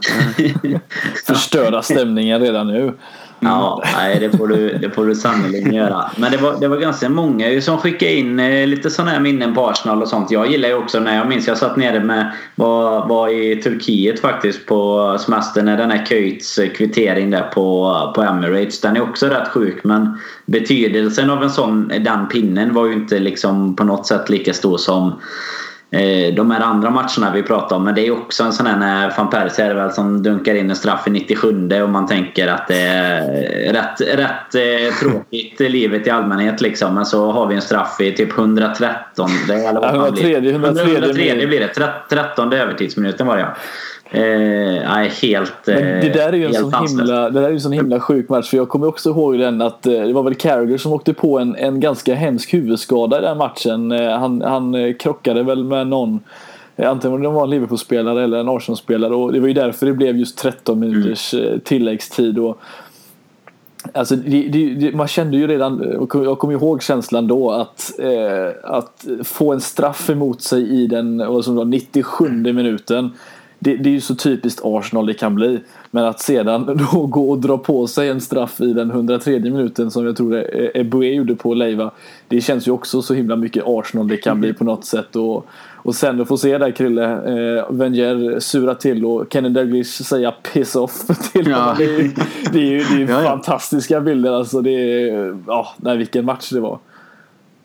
(laughs) Förstöra stämningen redan nu. Ja, nej, det får du, det får du sannerligen (laughs) göra. Men det var, det var ganska många som skickade in eh, lite sådana här minnen på Arsenal och sånt. Jag gillar ju också när jag minns jag satt nere med var, var i Turkiet faktiskt på semester när den här Köjts kvittering där på, på Emirates. Den är också rätt sjuk men betydelsen av en sån, den pinnen var ju inte liksom på något sätt lika stor som de här andra matcherna vi pratar om. Men det är också en sån här när van Persie är väl som dunkar in en straff i 97 och man tänker att det är rätt, rätt eh, tråkigt livet i allmänhet liksom. Men så har vi en straff i typ 113. Det, eller vad 103, 103, 103 blir det. 13 övertidsminuten var det ja. Eh, helt, Men det där är ju en sån himla, det där är en sån himla sjuk match. För jag kommer också ihåg den att eh, det var väl Carragher som åkte på en, en ganska hemsk huvudskada i den matchen. Eh, han, han eh, krockade väl med någon Antingen det var en Liverpool-spelare eller en Arsenal-spelare och det var ju därför det blev just 13 minuters mm. tilläggstid. Och, Alltså, det, det, man kände ju redan, jag kommer ihåg känslan då att, eh, att få en straff emot sig i den vad som var 97 minuten det, det, är ju så typiskt Arsenal det kan bli. Men att sedan (laughs) då gå och dra på sig en straff i den 103 minuten som jag tror Eboué gjorde på Leiva. Det känns ju också så himla mycket Arsenal det kan bli på något sätt. Och, och sen att få se där Krille, eh, Wenger sura till och Kenny Dalglish säga piss off (laughs) till ja. honom. Det det är ju, det är ju ja, ja. fantastiska bilder alltså. Det är, ja, nej, vilken match det var.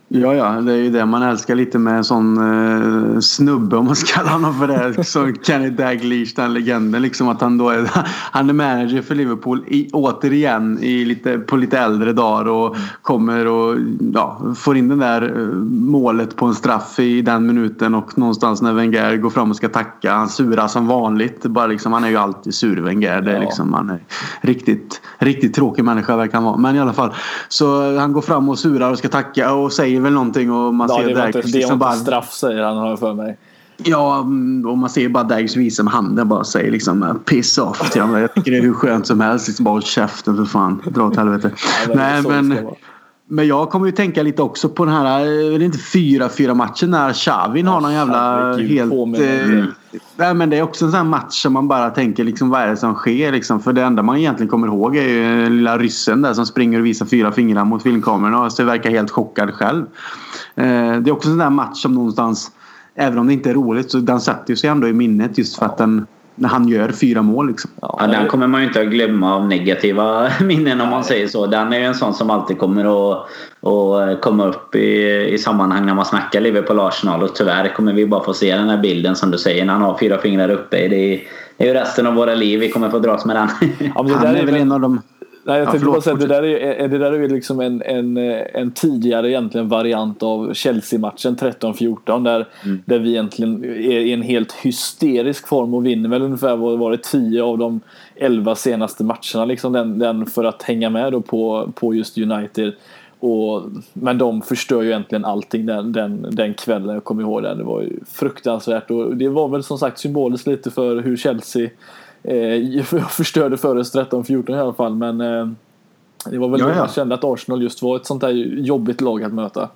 Ja, ja, det är ju det man älskar lite med en sån eh, snubbe om man ska kalla honom för det. (laughs) Som Kenny Dalglish, den legenden. Liksom att han då är, (laughs) han är manager för Liverpool i, återigen i lite, på lite äldre dagar och kommer och ja, får in det där eh, målet på en straff i den minuten och någonstans när Wenger går fram och ska tacka. Han surar som vanligt. Bara liksom, han är ju alltid sur Wenger. Det är liksom, han är riktigt, riktigt tråkig människa verkar han vara. Men i alla fall. Så han går fram och surar och ska tacka och säger väl någonting och man ja, ser Dags liksom Det är inte bara... straff säger han har för mig. Ja, och man ser bara Dags visa med handen bara säger liksom piss off till honom. Jag tycker det är hur skönt som helst. Liksom bara håll käften för fan. Dra åt helvete. Ja, Nej, men, men jag kommer ju tänka lite också på den här, är det inte 4-4 matchen när Xavin har någon jävla helt... Nej men det är också en sån här match som man bara tänker liksom vad är det som sker liksom. För det enda man egentligen kommer ihåg är ju lilla ryssen där som springer och visar fyra fingrar mot filmkamerorna och så verkar helt chockad själv. Eh, det är också en sån där match som någonstans, även om det inte är roligt, så den sätter sig ändå i minnet just för att den när han gör fyra mål. Liksom. Ja, den kommer man ju inte att glömma av negativa (laughs) minnen om man säger så. Den är ju en sån som alltid kommer att, att komma upp i, i sammanhang när man snackar Liverpool Arsenal och tyvärr kommer vi bara få se den här bilden som du säger när han har fyra fingrar uppe. Det är, det är ju resten av våra liv vi kommer få dras med den. Ja, han är väl en av de Nej, jag tänkte bara säga det där är, det där är liksom en, en, en tidigare egentligen variant av Chelsea-matchen 13-14 där, mm. där vi egentligen är i en helt hysterisk form och vinner väl ungefär vad var det 10 av de 11 senaste matcherna liksom den, den för att hänga med då på, på just United. Och, men de förstör ju egentligen allting den, den, den kvällen. Jag kommer ihåg det. Det var ju fruktansvärt. Och det var väl som sagt symboliskt lite för hur Chelsea eh, (laughs) förstörde för oss 13-14 i alla fall. Men eh, det var väl ja, ja. man kände att Arsenal just var ett sånt där jobbigt lag att möta.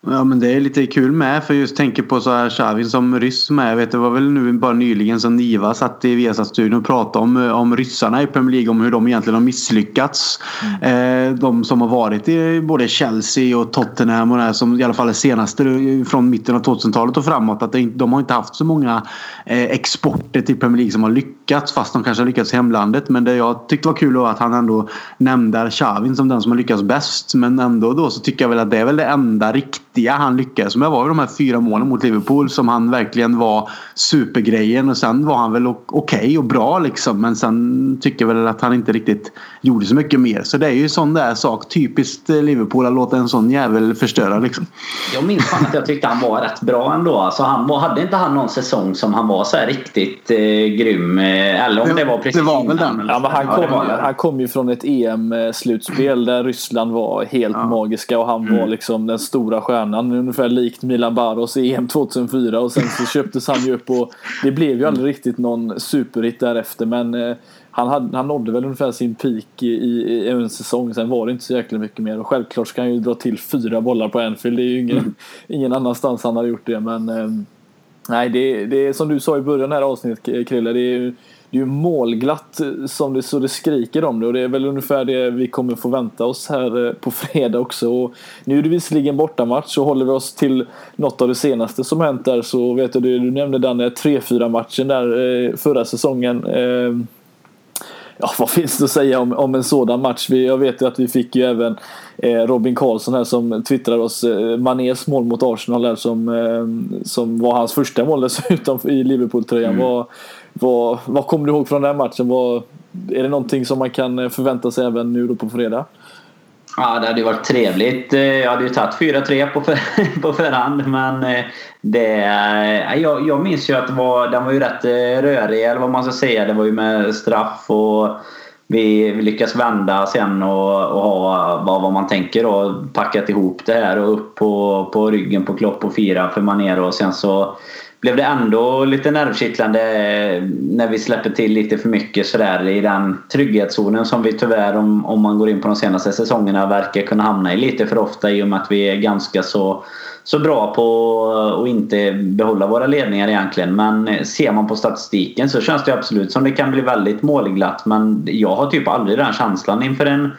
Ja men det är lite kul med för just tänker på så här Xavi som ryss med. Jag vet det var väl nu bara nyligen som Niva satt i Viasat-studion och pratade om, om ryssarna i Premier League. Om hur de egentligen har misslyckats. Mm. Eh, de som har varit i både Chelsea och Tottenham och det här, som i alla fall är senaste från mitten av 2000-talet och framåt. Att de har inte haft så många eh, exporter till Premier League som har lyckats. Fast de kanske har lyckats i hemlandet. Men det jag tyckte var kul var att han ändå nämnde Xavi som den som har lyckats bäst. Men ändå då så tycker jag väl att det är väl det enda riktigt viktiga han lyckades med var ju de här fyra målen mot Liverpool som han verkligen var supergrejen och sen var han väl okej okay och bra liksom men sen tycker jag väl att han inte riktigt gjorde så mycket mer. Så det är ju sån där sak typiskt Liverpool att låta en sån jävel förstöra liksom. Jag minns fan att jag tyckte han var rätt bra ändå. Alltså han var, hade inte han någon säsong som han var så här riktigt eh, grym? Eh, eller om det, det var precis Det var väl den. Ja, men han, kom, ja, han kom ju från ett EM-slutspel där Ryssland var helt ja. magiska och han mm. var liksom den stora stjärnan stjärnan ungefär likt Milan Baros i EM 2004 och sen så köptes han ju upp och det blev ju aldrig riktigt någon superhit därefter men eh, han, hade, han nådde väl ungefär sin peak i, i, en säsong. Sen var det inte så jäkla mycket mer. Och självklart ska han ju dra till fyra bollar på Anfield. Det är ju ingen, mm. ingen annanstans han har gjort det. Men eh, nej, det, det är som du sa i början här avsnittet Krille. Det är det är ju målglatt som det, så det skriker om det och det är väl ungefär det vi kommer få vänta oss här eh, på fredag också. Och nu är det visserligen bortamatch så håller vi oss till något av det senaste som hänt där så vet du, du nämnde den 3-4 matchen där eh, förra säsongen. Eh, ja, vad finns det att säga om, om en sådan match? Vi, jag vet ju att vi fick ju även Robin Karlsson här som twittrade oss Manés mål mot Arsenal där som, som var hans första mål dessutom i Liverpool-tröjan. Mm. Vad, vad kommer du ihåg från den matchen? Vad, är det någonting som man kan eh, förvänta sig även nu då på fredag? Ja, det hade ju varit trevligt. Eh, jag hade ju tagit 4-3 på, för, (laughs) på förhand men eh, det, jag, jag minns ju att var, den var ju rätt rörig eller vad man ska säga. Det var ju med straff och vi, vi lyckas vända sen och, och ha vad, vad man tänker och packat ihop det här och upp på, på ryggen på Klopp och fira för Manér. och sen så blev det ändå lite nervkittlande eh, när vi släpper till lite för mycket sådär i den trygghetszonen som vi tyvärr om, om man går in på de senaste säsongerna verkar kunna hamna i lite för ofta i och med att vi är ganska så, så bra på att inte behålla våra ledningar egentligen. Men ser man på statistiken så känns det absolut som det kan bli väldigt målglatt men jag har typ aldrig den känslan inför en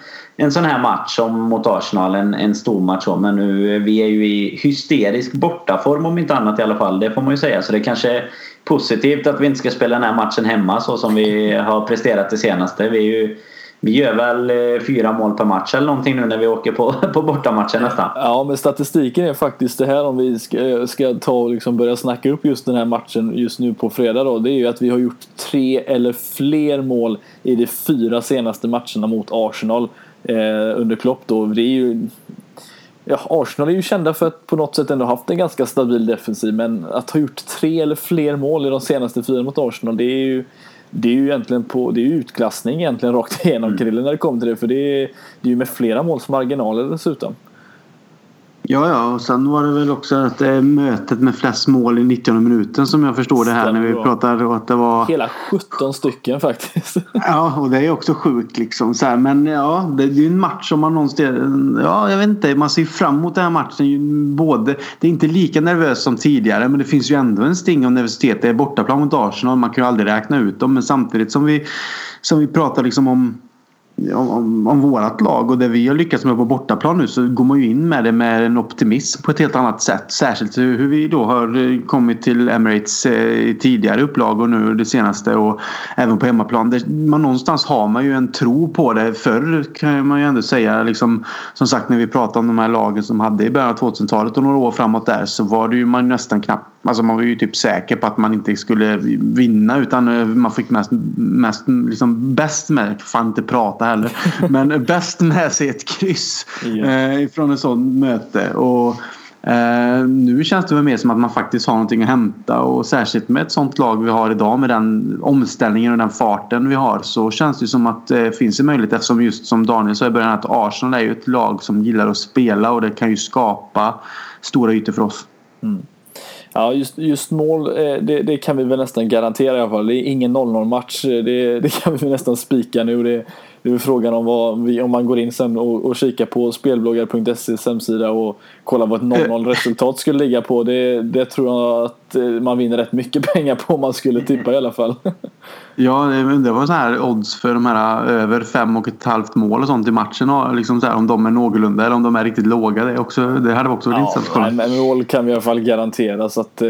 en sån här match som mot Arsenal, en, en stor match. Men nu, vi är ju i hysterisk bortaform om inte annat i alla fall. Det får man ju säga. Så det kanske är positivt att vi inte ska spela den här matchen hemma så som vi har presterat det senaste. Vi, är ju, vi gör väl eh, fyra mål per match eller någonting nu när vi åker på, (laughs) på bortamatchen nästan. Ja, men statistiken är faktiskt det här om vi ska, ska ta och liksom börja snacka upp just den här matchen just nu på fredag då. Det är ju att vi har gjort tre eller fler mål i de fyra senaste matcherna mot Arsenal under Klopp då. Det är ju, ja, Arsenal är ju kända för att på något sätt ändå haft en ganska stabil defensiv men att ha gjort tre eller fler mål i de senaste fyra mot Arsenal det är ju det är ju egentligen på, det är utklassning egentligen rakt igenom mm. Krille när det kommer till det för det är, det är ju med flera måls marginaler dessutom. Ja, ja, och sen var det väl också att det är mötet med flest mål i 90 minuten som jag förstår det här när vi pratar att det var... Hela 17 stycken faktiskt. (laughs) Ja, och det är också sjukt liksom. Så här, men ja, det är ju en match som man någonstans... Ja, jag vet inte. Man ser fram emot den här matchen. Både, det är inte lika nervöst som tidigare men det finns ju ändå en sting av nervositet. Det är bortaplan mot Arsenal. Man kan ju aldrig räkna ut dem men samtidigt som vi, som vi pratar liksom om om, om vårat lag och det vi har lyckats med på bortaplan nu så går man ju in med det med en optimism på ett helt annat sätt. Särskilt hur vi då har eh, kommit till Emirates eh, i tidigare upplagor nu det senaste och även på hemmaplan. man, någonstans har man ju en tro på det. Förr kan man ju ändå säga liksom, som sagt när vi pratade om de här lagen som hade i början av 2000-talet och några år framåt där så var det ju man nästan knappt Alltså man var ju typ säker på att man inte skulle vinna utan man fick mest, mest liksom bäst med. Fan inte prata heller. (laughs) Men bäst med sig ett kryss eh, ifrån ett sånt möte. Och Eh, nu känns det väl mer som att man faktiskt har någonting att hämta och särskilt med ett sånt lag vi har idag med den omställningen och den farten vi har så känns det som att det finns en möjlighet eftersom just som Daniel sa i början att Arsenal är ju ett lag som gillar att spela och det kan ju skapa stora ytor för oss. Mm. Ja, just, just mål, eh, det, det, kan vi väl nästan garantera i alla fall. Det är ingen 0-0 match. Det, (laughs) det, kan vi nästan spika nu. Det, det är frågan om vad vi, om man går in sen och, och kikar på spelbloggar.ses hemsida och kollar vad ett 0-0 resultat skulle ligga på. Det, det tror jag att eh, man vinner rätt mycket (laughs) pengar på om man skulle tippa i alla fall. (laughs) Ja, det var så här odds för de här eh, över fem och ett halvt mål och sånt i matchen. Och liksom så här, om de är någorlunda eller om de är riktigt låga. Det, också, det hade också varit ja, intressant. Men mål kan vi i alla fall garantera. Så att, äh,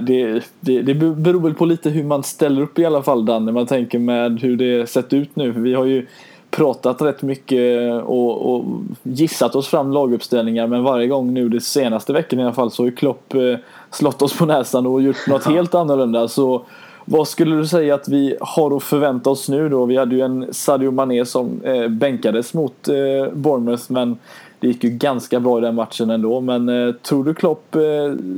det, det, det beror väl på lite hur man ställer upp i alla fall Danne. Man tänker med hur det sett ut nu. Vi har ju pratat rätt mycket och, och, gissat oss fram laguppställningar men varje gång nu de senaste veckorna i alla fall så har ju Klopp eh, slått oss på näsan och gjort något helt annorlunda. Så vad skulle du säga att vi har att förvänta oss nu då? Vi hade ju en Sadio Mané som eh, bänkades mot eh, Bournemouth men det gick ju ganska bra i den matchen ändå. Men eh, tror du Klopp eh,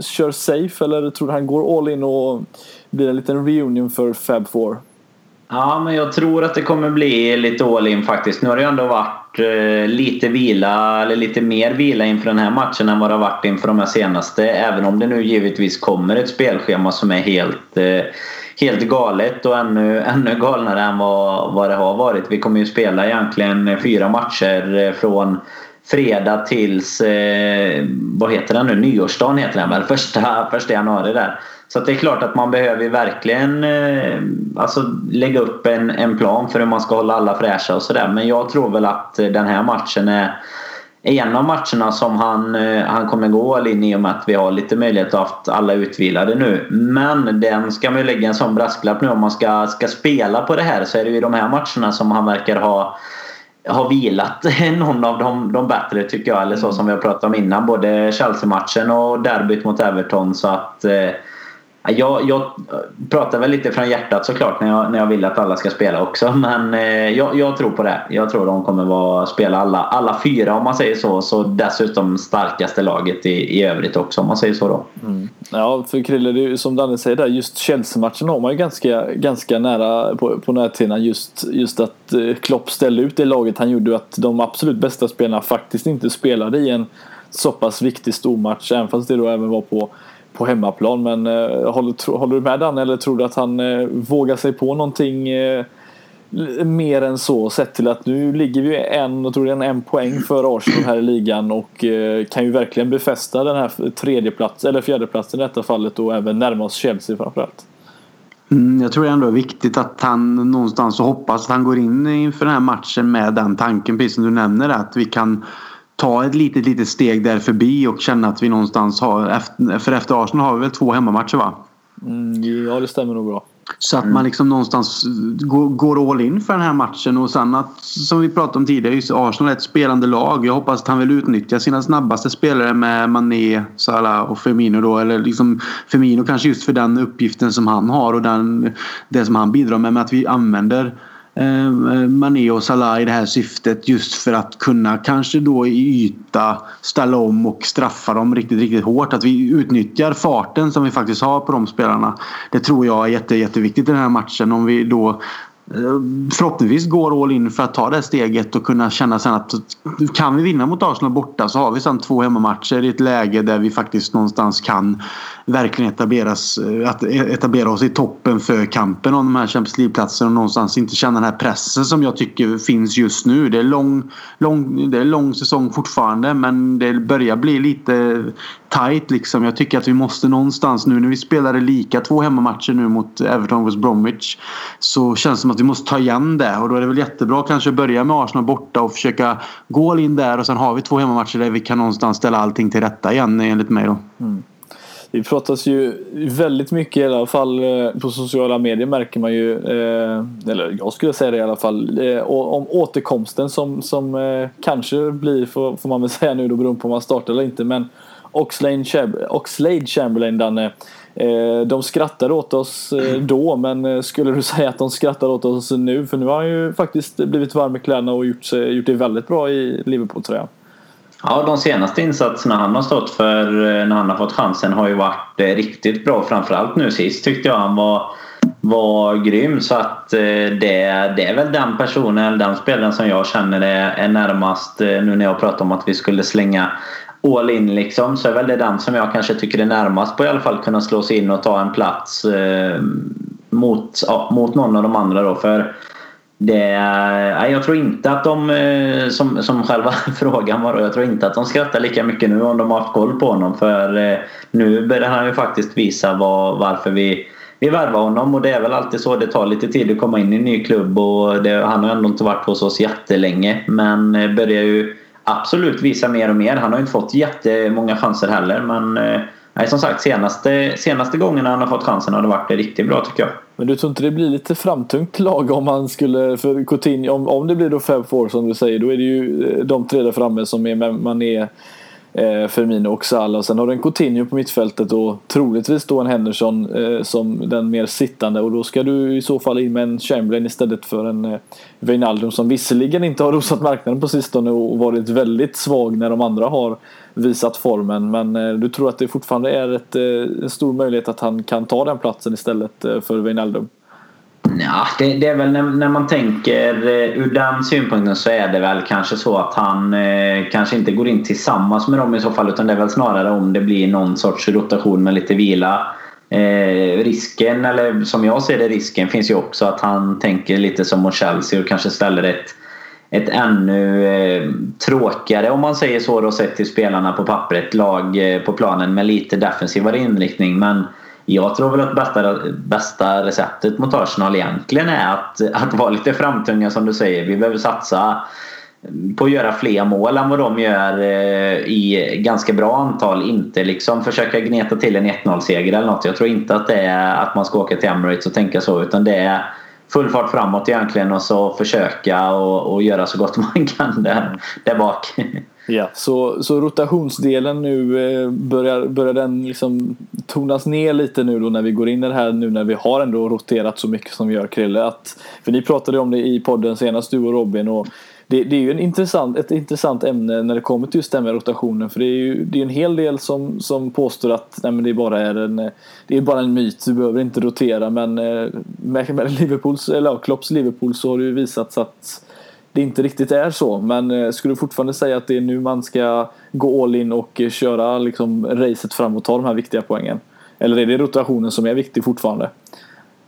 kör safe eller tror du han går all in och blir en liten reunion för Fab 4? Ja, men jag tror att det kommer bli lite all in faktiskt. Nu har det ju ändå varit varit eh, lite vila, eller lite mer vila inför den här matchen än vad det har varit inför de här senaste. Även om det nu givetvis kommer ett spelschema som är helt, eh, helt galet och ännu, (laughs) ännu galnare än vad, vad det har varit. Vi kommer ju spela egentligen fyra matcher eh, från fredag tills, vad heter den nu, nyårsdagen heter den väl? Första, första januari där. Så det är klart att man behöver verkligen eh, alltså, lägga upp en, en plan för hur man ska hålla alla fräscha och sådär. Men jag tror väl att eh, den här matchen är en av matcherna som han, eh, han kommer gå all in i och med att vi har lite möjlighet att ha alla utvilade nu. Men den ska man ju lägga en sån brasklapp nu om man ska, ska spela på det här så är det ju de här matcherna som han verkar ha har vilat (laughs) någon av de, de bättre tycker jag. Eller så som vi har pratat om innan. Både Chelsea-matchen och derbyt mot Everton. Så att eh, jag, jag pratar väl lite från hjärtat såklart när jag, när jag vill att alla ska spela också. (laughs) Men eh, jag, jag, tror på det. Jag tror de kommer vara, spela alla, alla fyra om man säger så. Så dessutom starkaste laget i, i övrigt också om man säger så då. Mm. Ja, för Krille, det är, som Danne säger där, just Chelsea-matchen har man ju ganska, ganska nära på, på näthinnan. Just, just att eh, Klopp ställde ut det laget han gjorde att de absolut bästa spelarna faktiskt inte spelade i en så pass viktig stormatch. Även fast det då även var på på hemmaplan. Men eh, håller, håller du med Dan eller tror du att han eh, vågar sig på någonting eh, mer än så sett till att nu ligger vi en, jag tror det är en, poäng för Arsenal här i ligan och eh, kan ju verkligen befästa den här tredjeplatsen, eller fjärdeplatsen i detta fallet och även närma oss Chelsea framförallt. Mm, jag tror ändå det är viktigt att han någonstans hoppas att han går in inför den här matchen med den tanken precis som du nämner att vi kan ta ett litet, litet steg där förbi och känna att vi någonstans har... För efter Arsenal har vi väl två hemmamatcher va? Mm, ja, det stämmer nog bra. Så att man liksom någonstans går all in för den här matchen och sen att som vi pratade om tidigare, just Arsenal är ett spelande lag. Jag hoppas att han vill utnyttja sina snabbaste spelare med Mané, Salah och Firmino då. Eller liksom Firmino kanske just för den uppgiften som han har och den, det som han bidrar med. Med att vi använder Ehm, eh, Mané och Salah i det här syftet just för att kunna kanske då i yta ställa om och straffa dem riktigt, riktigt hårt. Att vi utnyttjar farten som vi faktiskt har på de spelarna. Det tror jag är jätte, jätteviktigt i den här matchen. Om vi då Eh, förhoppningsvis går all in för att ta det steget och kunna känna sen att kan vi vinna mot Arsenal borta så har vi sen två hemmamatcher i ett läge där vi faktiskt någonstans kan verkligen etableras, eh, att e- etablera oss i toppen för kampen om de här Champions League-platserna och någonstans inte känna den här pressen som jag tycker finns just nu. Det är lång, lång, det är lång säsong fortfarande men det börjar bli lite tight liksom. Jag tycker att vi måste någonstans nu när vi spelade lika två hemmamatcher nu mot Everton och West Bromwich så känns det som att vi måste ta igen det och då är det väl jättebra kanske att börja med Arsenal borta och försöka gå in där och sen har vi två hemmamatcher där vi kan någonstans ställa allting till rätta igen enligt mig då. Mm. Det pratas ju väldigt mycket i alla fall eh, på sociala medier märker man ju, eh, eller jag skulle säga det i alla fall, eh, om återkomsten som, som kanske blir, får man väl säga nu då beroende på om man startar eller inte, men Oxlade Chamberlain, Danne. Eh, de skrattade åt oss eh, då, men eh, skulle du (laughs) säga att de skrattar åt oss nu? För nu har han ju faktiskt blivit varm i kläderna och gjort, gjort det väldigt bra i Liverpool-tröjan. Ja, de senaste insatserna han har stått för när han har fått chansen har ju varit riktigt bra. Framförallt nu sist tyckte jag han var, var grym. Så att det, det är väl den personen, den spelaren som jag känner är närmast nu när jag pratar om att vi skulle slänga all in liksom så är väl det den som jag kanske tycker är närmast på i alla fall kunna slå sig in och ta en plats eh, mot, ja, mot någon av de andra då. För det, nej, jag tror inte att de, eh, som, som själva (laughs) frågan var, jag tror inte att de skrattar lika mycket nu om de har haft koll på honom. För eh, nu börjar han ju faktiskt visa var, varför vi, vi värvar honom och det är väl alltid så. Det tar lite tid att komma in i en ny klubb och det, han har ändå inte varit hos oss jättelänge. Men eh, börjar ju absolut visa mer och mer. Han har inte fått jättemånga chanser heller men eh, nej, som sagt senaste, senaste gångerna han har fått chansen har det varit riktigt bra tycker jag. Men du tror inte det blir lite framtungt lag om han skulle, för Coutinho, om, om det blir då Fab Four som du säger, då är det ju eh, de tre där framme som är man är Eh, Firmino och Salah. Och sen har du en Coutinho på mittfältet och troligtvis då en Henderson eh, som den mer sittande. Och då ska du i så fall in med en Chamberlain istället för en eh, Wijnaldum som visserligen inte har rosat marknaden på sistone och varit väldigt svag när de andra har visat formen. Men eh, du tror att det fortfarande är ett, eh, en stor möjlighet att han kan ta den platsen istället eh, för Wijnaldum? Ja, det, det, är väl när, när, man tänker eh, ur den synpunkten så är det väl kanske så att han eh, kanske inte går in tillsammans med dem i så fall utan det är väl snarare om det blir någon sorts rotation med lite vila. Eh, risken, eller som jag ser det risken, finns ju också att han tänker lite som mot Chelsea och kanske ställer ett, ett ännu eh, tråkigare, om man säger så då, sett till spelarna på pappret, lag eh, på planen med lite defensivare inriktning. Men jag tror väl att bästa, bästa receptet mot Arsenal egentligen är att, att vara lite framtunga som du säger. Vi behöver satsa på att göra fler mål än vad de gör eh, i ganska bra antal. Inte liksom försöka gneta till en 1-0-seger eller något. Jag tror inte att det är att man ska åka till Emirates och tänka så. Utan det är full fart framåt egentligen och så försöka och, och göra så gott (laughs) man kan där, där bak. Ja, så, så rotationsdelen nu eh, börjar, börjar den liksom tonas ner lite nu då när vi går in i det här nu när vi har ändå roterat så mycket som vi gör Krille. Att, för ni pratade om det i podden senast du och Robin och det, det är ju en intressant, ett intressant ämne när det kommer till just den med rotationen. För det är ju det är en hel del som, som påstår att nej, men det, bara är en, eh, det är bara en myt, du behöver inte rotera. Men eh, med, med Liverpools, eller ja, Klopps Liverpool så har det ju visats att det inte riktigt är så. Men eh, skulle du fortfarande säga att det är nu man ska gå all in och eh, köra liksom, racet fram och ta de här viktiga poängen? Eller är det rotationen som är viktig fortfarande?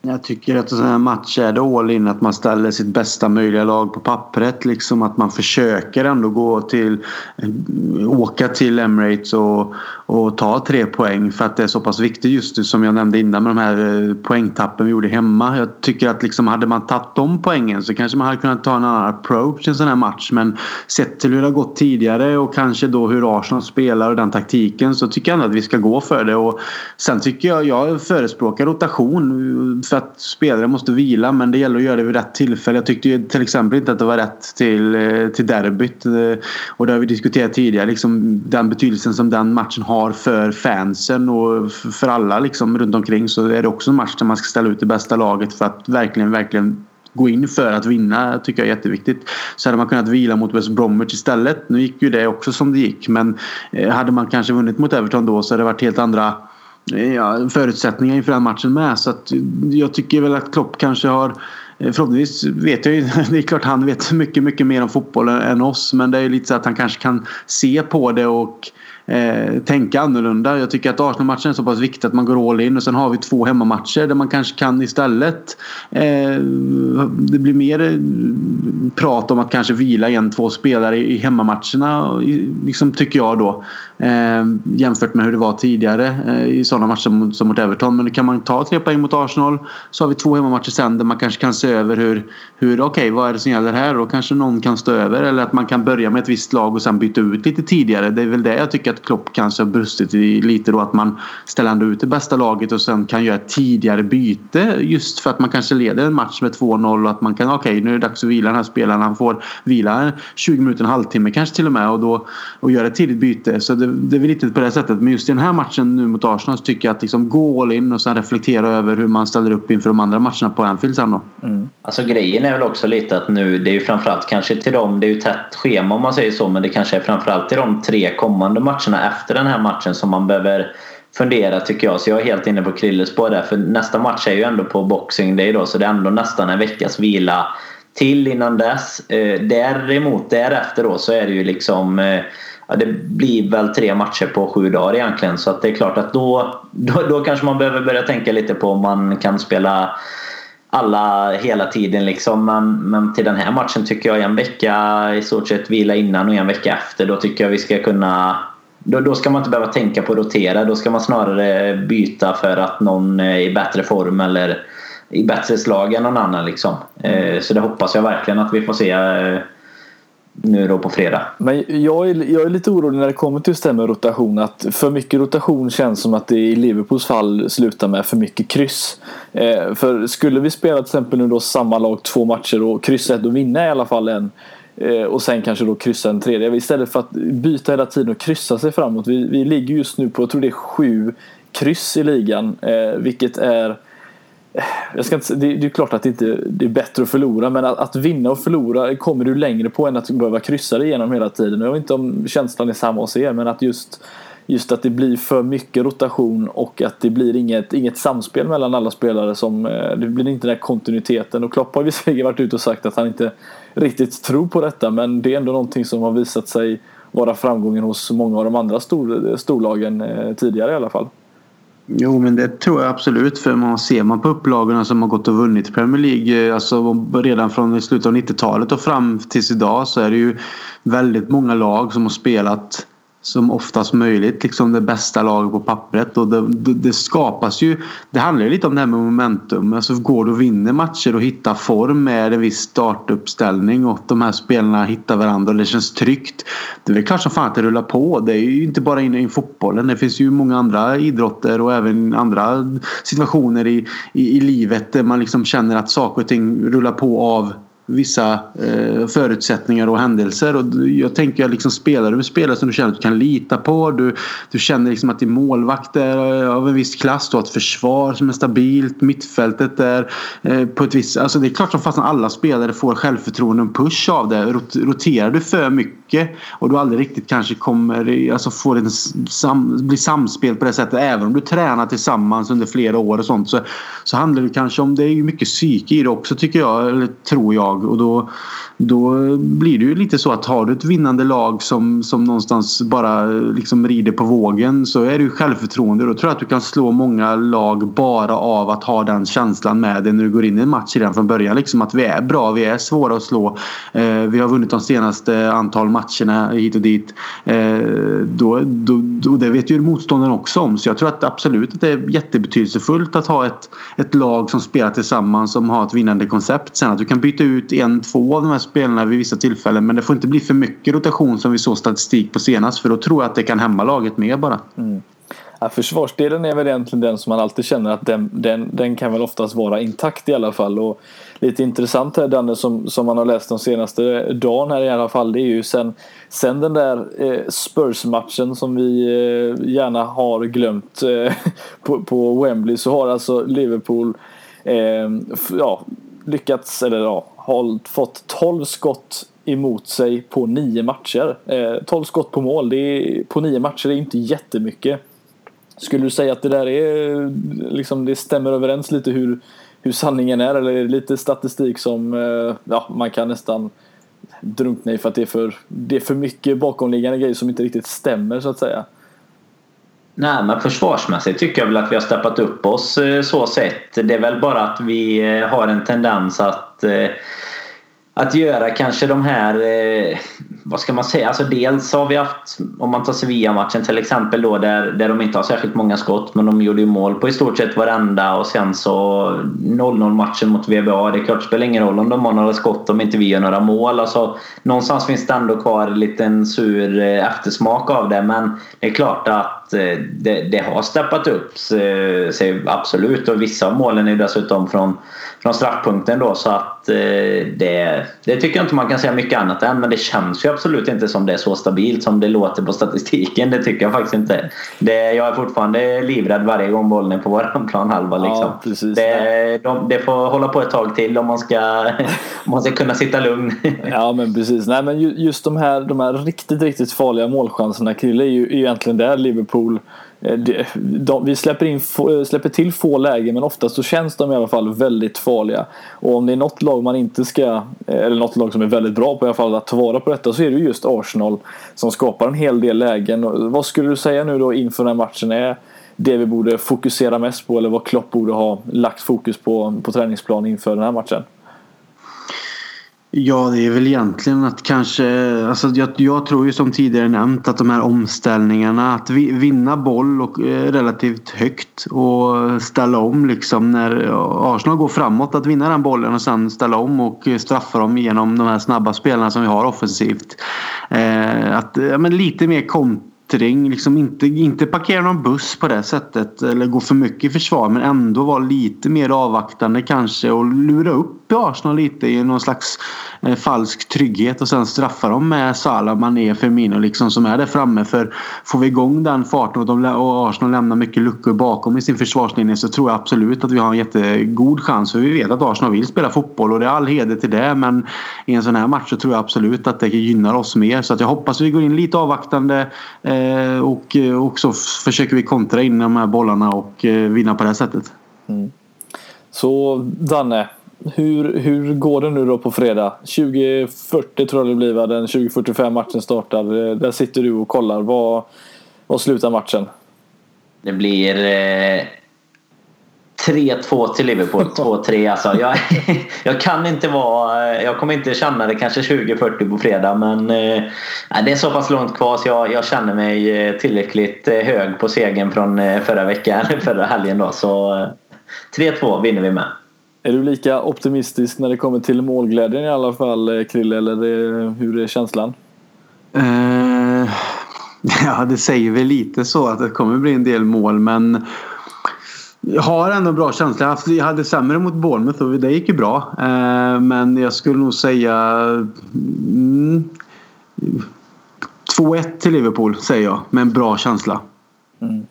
Jag tycker att en sån här match är det all in att man ställer sitt bästa möjliga lag på pappret. Liksom att man försöker ändå gå till eh, åka till Emirates och, och ta tre poäng för att det är så pass viktigt just nu som jag nämnde innan med de här eh, poängtappen vi gjorde hemma. Jag tycker att liksom hade man tagit de poängen så kanske man hade kunnat ta en annan approach i en sån här match. Men sett till hur det har gått tidigare och kanske då hur Arsenal spelar och den taktiken så tycker jag ändå att vi ska gå för det. Och sen tycker jag, jag förespråkar rotation eh, för att spelare måste vila men det gäller att göra det vid rätt tillfälle. Jag tyckte ju till exempel inte att det var rätt till, eh, till derbyt. Och det har vi diskuterat tidigare. Liksom den betydelsen som den matchen har för fansen och för alla liksom runt omkring så är det också en match där man ska ställa ut det bästa laget för att verkligen, verkligen gå in för att vinna tycker jag är jätteviktigt. Så hade man kunnat vila mot West Bromwich istället. Nu gick ju det också som det gick men eh, hade man kanske vunnit mot Everton då så hade det varit helt andra eh, ja, förutsättningar inför den matchen med. Så att eh, jag tycker väl att Klopp kanske har Förhoppningsvis vet jag ju, (laughs) det är klart han vet mycket, mycket mer om fotboll än oss. Men det är ju lite så att han kanske kan se på det och eh, tänka annorlunda. Jag tycker att Arsenal-matchen är så pass viktig att man går all in och sen har vi två hemmamatcher där man kanske kan istället eh, det blir mer eh, prat om att kanske vila en, två spelare i hemmamatcherna liksom tycker jag då. Eh, jämfört med hur det var tidigare eh, i sådana matcher som, som mot Everton. Men kan man ta tre poäng mot Arsenal så har vi två hemmamatcher sen där man kanske kan se över hur, hur okej okay, vad är det som gäller här Då kanske någon kan stå över eller att man kan börja med ett visst lag och sen byta ut lite tidigare. Det är väl det jag tycker att Klopp kanske har brustit i lite då att man ställer ändå ut det bästa laget och sen kan göra ett tidigare byte just för att man kanske leder en match med 2-0 och att man kan okej okay, nu är det dags att vila den här spelaren. Han får vila 20 minuter, en halvtimme kanske till och med och då och göra ett tidigt byte. Så det, det är väl lite på det sättet. Men just i den här matchen nu mot Arsenal så tycker jag att liksom gå all in och sen reflektera över hur man ställer upp inför de andra matcherna på Anfield sen då. Mm. Alltså grejen är väl också lite att nu, det är ju framförallt kanske till dem, det är ju tätt schema om man säger så, men det kanske är framförallt till de tre kommande matcherna efter den här matchen som man behöver fundera tycker jag. Så jag är helt inne på Krilles spår där. För nästa match är ju ändå på Boxing Day då så det är ändå nästan en veckas vila till innan dess. Eh, däremot därefter då så är det ju liksom eh, ja, det blir väl tre matcher på sju dagar egentligen. Så att det är klart att då, då, då kanske man behöver börja tänka lite på om man kan spela alla hela tiden liksom. Men, men till den här matchen tycker jag en vecka i stort sett vila innan och en vecka efter. Då tycker jag vi ska kunna då, då ska man inte behöva tänka på att rotera. Då ska man snarare byta för att någon är i bättre form eller i bättre slag än någon annan. Liksom. Eh, så det hoppas jag verkligen att vi får se eh, nu då på fredag. Men jag är, jag är lite orolig när det kommer till just det med rotation. Att för mycket rotation känns som att det i Liverpools fall slutar med för mycket kryss. Eh, för skulle vi spela till exempel nu då samma lag två matcher och kryssa ett och vinna i alla fall en. Eh, och sen kanske då kryssa en tredje. Istället för att byta hela tiden och kryssa sig framåt. Vi, vi ligger just nu på, jag tror det är sju kryss i ligan. Eh, vilket är eh, jag ska inte, det, det är klart att det inte det är bättre att förlora men att, att, vinna och förlora kommer du längre på än att behöva kryssa dig igenom hela tiden. Jag vet inte om känslan är samma hos er men att just, just att det blir för mycket rotation och att det blir inget, inget samspel mellan alla spelare. Som, eh, det blir inte den här kontinuiteten. Och Klopp har visserligen (laughs) varit ute och sagt att han inte riktigt tror på detta men det är ändå någonting som har visat sig vara framgången hos många av de andra stor, storlagen eh, tidigare i alla fall. Jo men det tror jag absolut för man ser man på upplagorna som har gått och vunnit Premier League eh, alltså redan från slutet av 90-talet och fram tills idag så är det ju väldigt många lag som har spelat som oftast möjligt liksom det bästa laget på pappret. Och det, det, det, skapas ju... Det handlar ju lite om det här med momentum. Alltså går du och vinner matcher och hittar form med en viss startuppställning och de här spelarna hittar varandra och det känns tryggt. Det är väl klart som fan att det rullar på. Det är ju inte bara inne i fotbollen. Det finns ju många andra idrotter och även andra situationer i, i, i livet där man liksom känner att saker och ting rullar på av vissa eh, förutsättningar och händelser. Och jag tänker liksom spelar du med spelare som du känner att du kan lita på. Du, du känner liksom att din målvakt är eh, av en viss klass. Du har ett försvar som är stabilt. Mittfältet är eh, på ett visst... Alltså det är klart som fasen alla spelare får självförtroende och en push av det. Roterar du för mycket och du aldrig riktigt kanske kommer... Alltså får en sam, blir samspel på det sättet. Även om du tränar tillsammans under flera år och sånt så, så handlar det kanske om... Det är ju mycket psyke i det också tycker jag. Eller tror jag lag och då, då blir det ju lite så att har du ett vinnande lag som, som någonstans bara eh, liksom rider på vågen så är det ju självförtroende. Då tror jag att du kan slå många lag bara av att ha den känslan med dig när du går in i en match redan från början. Liksom att vi är bra, vi är svåra att slå. Eh, vi har vunnit de senaste antal matcherna hit och dit. Eh, då, då, då, det vet ju motståndaren också om. Så jag tror att absolut att det är jättebetydelsefullt att ha ett, ett lag som spelar tillsammans som har ett vinnande koncept. Sen att du kan byta ut ut en, två av de här spelarna vid vissa tillfällen. Men det får inte bli för mycket rotation som vi såg statistik på senast. För då tror jag att det kan hämma laget mer bara. Mm. Ja, försvarsdelen är väl egentligen den som man alltid känner att den, den, den kan väl oftast vara intakt i alla fall. Och lite intressant här Danne som, som man har läst de senaste dagen här i alla fall. Det är ju sen, sen den där eh, Spurs-matchen som vi eh, gärna har glömt eh, (laughs) på, på Wembley så har alltså Liverpool eh, ja, lyckats, eller ja, har fått 12 skott emot sig på nio matcher. Eh, 12 skott på mål det är, på nio matcher är inte jättemycket. Skulle du säga att det där är liksom det stämmer överens lite hur, hur sanningen är eller är det lite statistik som eh, ja, man kan nästan drunkna i för att det är för, det är för mycket bakomliggande grejer som inte riktigt stämmer så att säga? Nej, men försvarsmässigt tycker jag väl att vi har steppat upp oss eh, så sett. Det är väl bara att vi eh, har en tendens att eh, att göra kanske de här, eh, vad ska man säga, alltså dels har vi haft, om man tar Sevilla-matchen till exempel då där, där de inte har särskilt många skott men de gjorde ju mål på i stort sett varenda och sen så 0-0 matchen mot VBA. Det är klart, det spelar ingen roll om de har några skott om inte vi gör några mål. Alltså, någonstans finns det ändå kvar en liten sur eftersmak av det men det är klart att eh, det, det har steppat upp sig absolut och vissa av målen är dessutom från, från straffpunkten då så att det det tycker jag inte man kan säga mycket annat än. Men det känns ju absolut inte som det är så stabilt som det låter på statistiken. Det tycker jag faktiskt inte. Det, jag är fortfarande livrädd varje gång bollen är på vår planhalva. (laughs) Liksom. Ja, precis, det, de, det får hålla på ett tag till om man ska, (laughs) om man ska kunna sitta lugn. (laughs) Ja men precis. Nej, men just de här, de här riktigt, riktigt farliga målchanserna Krille är ju, är ju egentligen där Liverpool Liverpool. Eh, de, vi släpper, in, eh, släpper till få lägen men oftast så känns de i alla fall väldigt farliga. Och om det är något lag man inte ska, eh, eller något lag som är väldigt bra på i alla fall att ta vara på detta så är det just Arsenal som skapar en hel del lägen. Vad skulle du säga nu då inför den här matchen är det vi borde fokusera mest på eller vad Klopp borde ha lagt fokus på på träningsplan inför den här matchen? Ja, det är väl egentligen att kanske... Alltså jag, jag, tror ju som tidigare nämnt att de här omställningarna, att vi, vinna boll och, eh, relativt högt och ställa om liksom när Arsenal går framåt. Att vinna den bollen och sen ställa om och straffa dem genom de här snabba spelarna som vi har offensivt. Eh, att, ja, men lite mer kont terräng. Liksom inte, inte parkera någon buss på det sättet eller gå för mycket i försvar men ändå vara lite mer avvaktande kanske och lura upp Arsenal lite i någon slags eh, falsk trygghet och sen straffa dem med Salah, Mané, Firmino liksom som är där framme. För får vi igång den farten och, de, och Arsenal lämnar mycket luckor bakom i sin försvarslinje så tror jag absolut att vi har en jättegod chans. För vi vet att Arsenal vill spela fotboll och det är all heder till det men i en sån här match så tror jag absolut att det gynnar oss mer. Så att jag hoppas vi går in lite avvaktande Eh, och, eh, och så försöker vi kontra in de här bollarna och eh, vinna på det här sättet. Mm. Så Danne, hur, hur går det nu då på fredag? 2040 tror jag det blir va? Den 2045 matchen startar. Där sitter du och kollar. Vad, vad slutar matchen? Det blir eh, 3-2 till Liverpool. (laughs) 2-3 alltså. Jag, (laughs) jag kan inte vara... Jag kommer inte känna det kanske 20-40 på fredag men eh, det är så pass långt kvar så jag, jag känner mig eh, tillräckligt eh, hög på segern från förra veckan, (laughs) förra helgen då. Så 3-2 vinner vi med. Är du lika optimistisk när det kommer till målglädjen i alla fall Krille eller hur är känslan? Uh, ja det säger väl lite så att det kommer bli en del mål men jag har ändå en bra känsla. Jag hade sämre mot Bournemouth och det gick ju bra. Eh, men jag skulle nog säga mm, 2-1 till Liverpool säger jag med en bra känsla. Mm.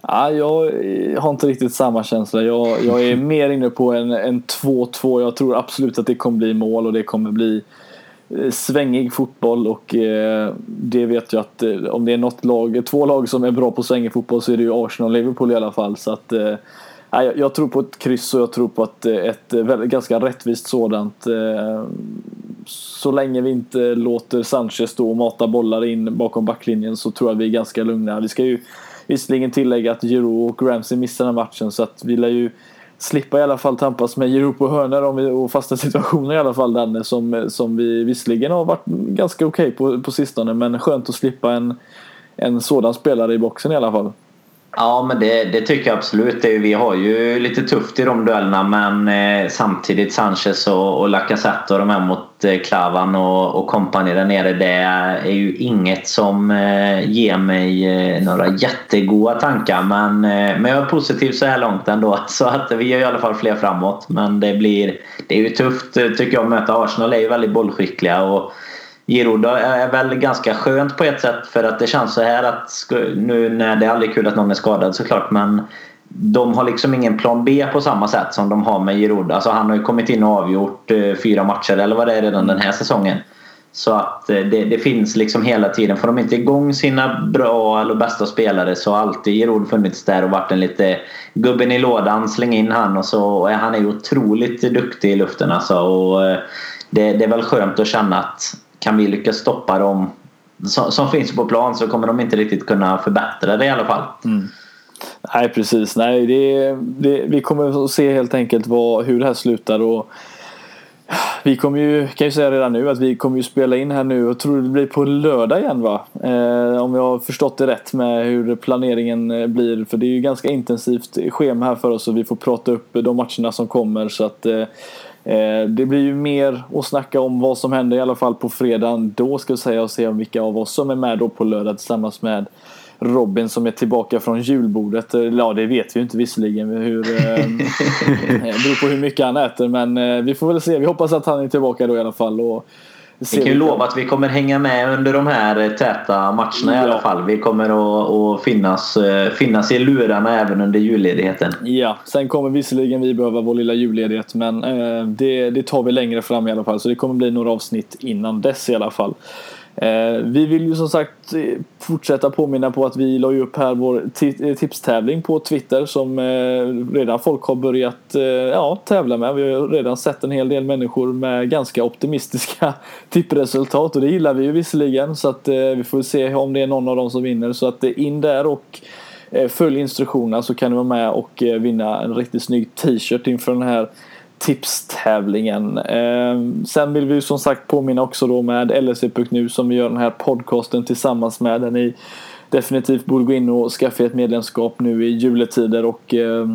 Ja, jag har inte riktigt samma känsla. Jag, jag är mer inne på en, en 2-2. Jag tror absolut att det kommer bli mål och det kommer bli Eh, svängig fotboll och eh, det vet jag att eh, om det är något lag, två lag som är bra på svängig fotboll så är det ju Arsenal och Liverpool i alla fall. Så att, eh, jag tror på ett kryss och jag tror på eh, ett, ett ganska rättvist sådant. Så länge vi inte låter Sanchez stå och mata bollar in bakom backlinjen så tror jag vi är ganska lugna. Vi ska ju visserligen tillägga att Giroud och Ramsey missar den matchen så att vi lär ju slippa i alla fall tampas med Europa hörnor om vi, och fasta situationer i alla fall Danne som, som vi visserligen har varit ganska okej okay på, på sistone men skönt att slippa en, en sådan spelare i boxen i alla fall. Ja, men det, det, tycker jag absolut. Det, vi har ju lite tufft i de duellerna men eh, samtidigt Sanchez och, och Lacazette och de här mot eh, Klavan och, och kompani där nere. Det är ju inget som eh, ger mig eh, några jättegoda tankar. Men, eh, men jag är positiv så här långt ändå. (laughs) Så att vi gör i alla fall fler framåt. Men det blir det är ju tufft eh, tycker jag att möta Arsenal. De är ju väldigt bollskickliga. Och, Giroud är väl ganska skönt på ett sätt för att det känns så här att nu när det är aldrig kul att någon är skadad såklart men de har liksom ingen plan B på samma sätt som de har med Giroud. Alltså han har ju kommit in och avgjort eh, fyra matcher eller vad det är redan den här säsongen. Så att eh, det, det, finns liksom hela tiden. Får de inte igång sina bra eller bästa spelare så har alltid Giroud funnits där och varit en lite gubben i lådan. Släng in han och så. Han är ju otroligt duktig i luften alltså. Och eh, det, det är väl skönt att känna att kan vi lyckas stoppa dem som, som finns på plan så kommer de inte riktigt kunna förbättra det i alla fall. Mm. Nej precis, nej det, det, vi kommer att se helt enkelt vad, hur det här slutar och Vi kommer ju, kan ju säga redan nu att vi kommer ju spela in här nu och tror det blir på lördag igen va? Eh, om jag har förstått det rätt med hur planeringen eh, blir. För det är ju ganska intensivt schema här för oss och vi får prata upp de matcherna som kommer. Så att eh Eh, det blir ju mer att snacka om vad som händer i alla fall på fredagen. Då ska jag säga och se om vilka av oss som är med då på lördag tillsammans med Robin som är tillbaka från julbordet. Eh, ja, det vet vi ju inte visserligen hur... Eh, (laughs) det beror på hur mycket han äter, men vi får väl se. Vi hoppas att han är tillbaka då i alla fall. Och vi kan ju lova att vi kommer hänga med under de här täta matcherna ja. i alla fall. Vi kommer att, att finnas, eh, finnas i lurarna även under julledigheten. Ja, sen kommer visserligen vi behöva vår lilla julledighet men eh, det, det tar vi längre fram i alla fall. Så det kommer bli några avsnitt innan dess i alla fall. Eh, vi vill ju som sagt eh, fortsätta påminna på att vi la upp här vår eh, tipstävling på Twitter som redan folk har börjat ja, tävla med. Vi har redan sett en hel del människor med ganska optimistiska (laughs) tippresultat och det gillar vi ju visserligen så att vi får se om det är någon av dem som vinner så att in där och följ instruktionerna så kan du vara med och vinna en riktigt snygg t-shirt inför den här tipstävlingen. Eh, sen vill vi som sagt påminna också då med LSE.nu som vi gör den här podcasten tillsammans med. Där ni definitivt borde gå in och skaffa ett medlemskap nu i juletider och eh,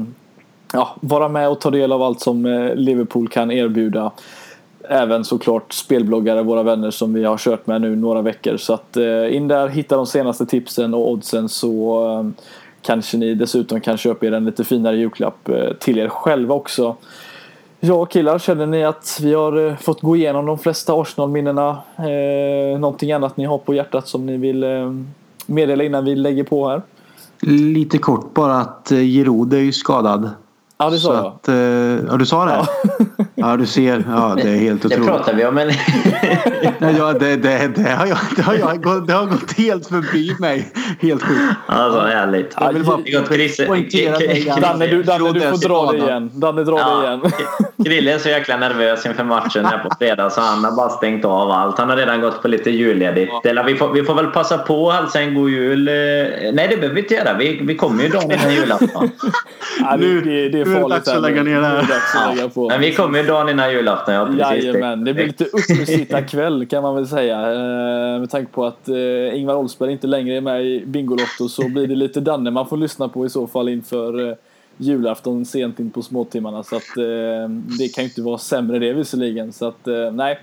ja, vara med och ta del av allt som eh, Liverpool kan erbjuda. Även såklart spelbloggare, våra vänner som vi har kört med nu några veckor. Så att eh, in där, hitta de senaste tipsen och oddsen så eh, kanske ni dessutom kan köpa er en lite finare julklapp eh, till er själva också. Ja killar, känner ni att vi har eh, fått gå igenom de flesta Arsenal-minnena? Eh, någonting annat ni har på hjärtat som ni vill eh, meddela innan vi lägger på här? Lite kort bara att eh, Giroud är ju skadad. Ja det sa jag. Att, eh, ja du sa det? Ja. Ja du ser. Ja det är helt otroligt. Det pratar vi om men... (laughs) ja, det, det, det, har jag, det, har jag, det har gått helt förbi mig. Helt sjukt. Alltså härligt. Jag vill bara poängtera Danne du, Danne, du får dra det igen. Danne dra ja. det igen. Krille är så jäkla nervös inför matchen här på fredag så han har bara stängt av allt. Han har redan gått på lite julledigt. Ja. Vi, får, vi får väl passa på att hälsa en god jul. Eh, nej det behöver vi inte göra. Vi, vi kommer ju dagen innan julafton. (laughs) ja, det, det, det är farligt. Nu är det dags att lägga ner det här. Ja. Men vi kommer dagen innan julafton. Ja, precis. Jajamän, det blir lite uppesittarkväll kan man väl säga. Eh, med tanke på att eh, Ingvar Oldsberg inte längre är med i Bingolotto så blir det lite Danne man får lyssna på i så fall inför julafton sent in på småtimmarna. Så att det kan ju inte vara sämre det visserligen. Så att nej.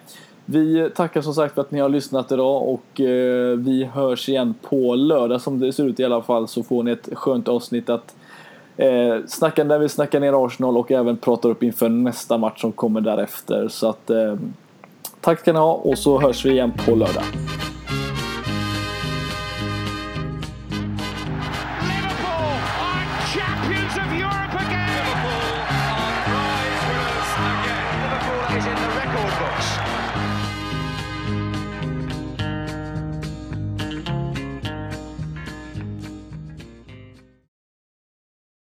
Vi tackar som sagt för att ni har lyssnat idag och eh, vi hörs igen på lördag som det ser ut i alla fall så får ni ett skönt avsnitt att eh, snackar när vi snackar ner Arsenal och även pratar upp inför nästa match som kommer därefter. Så att eh, tack ska ni ha och så hörs vi igen på lördag.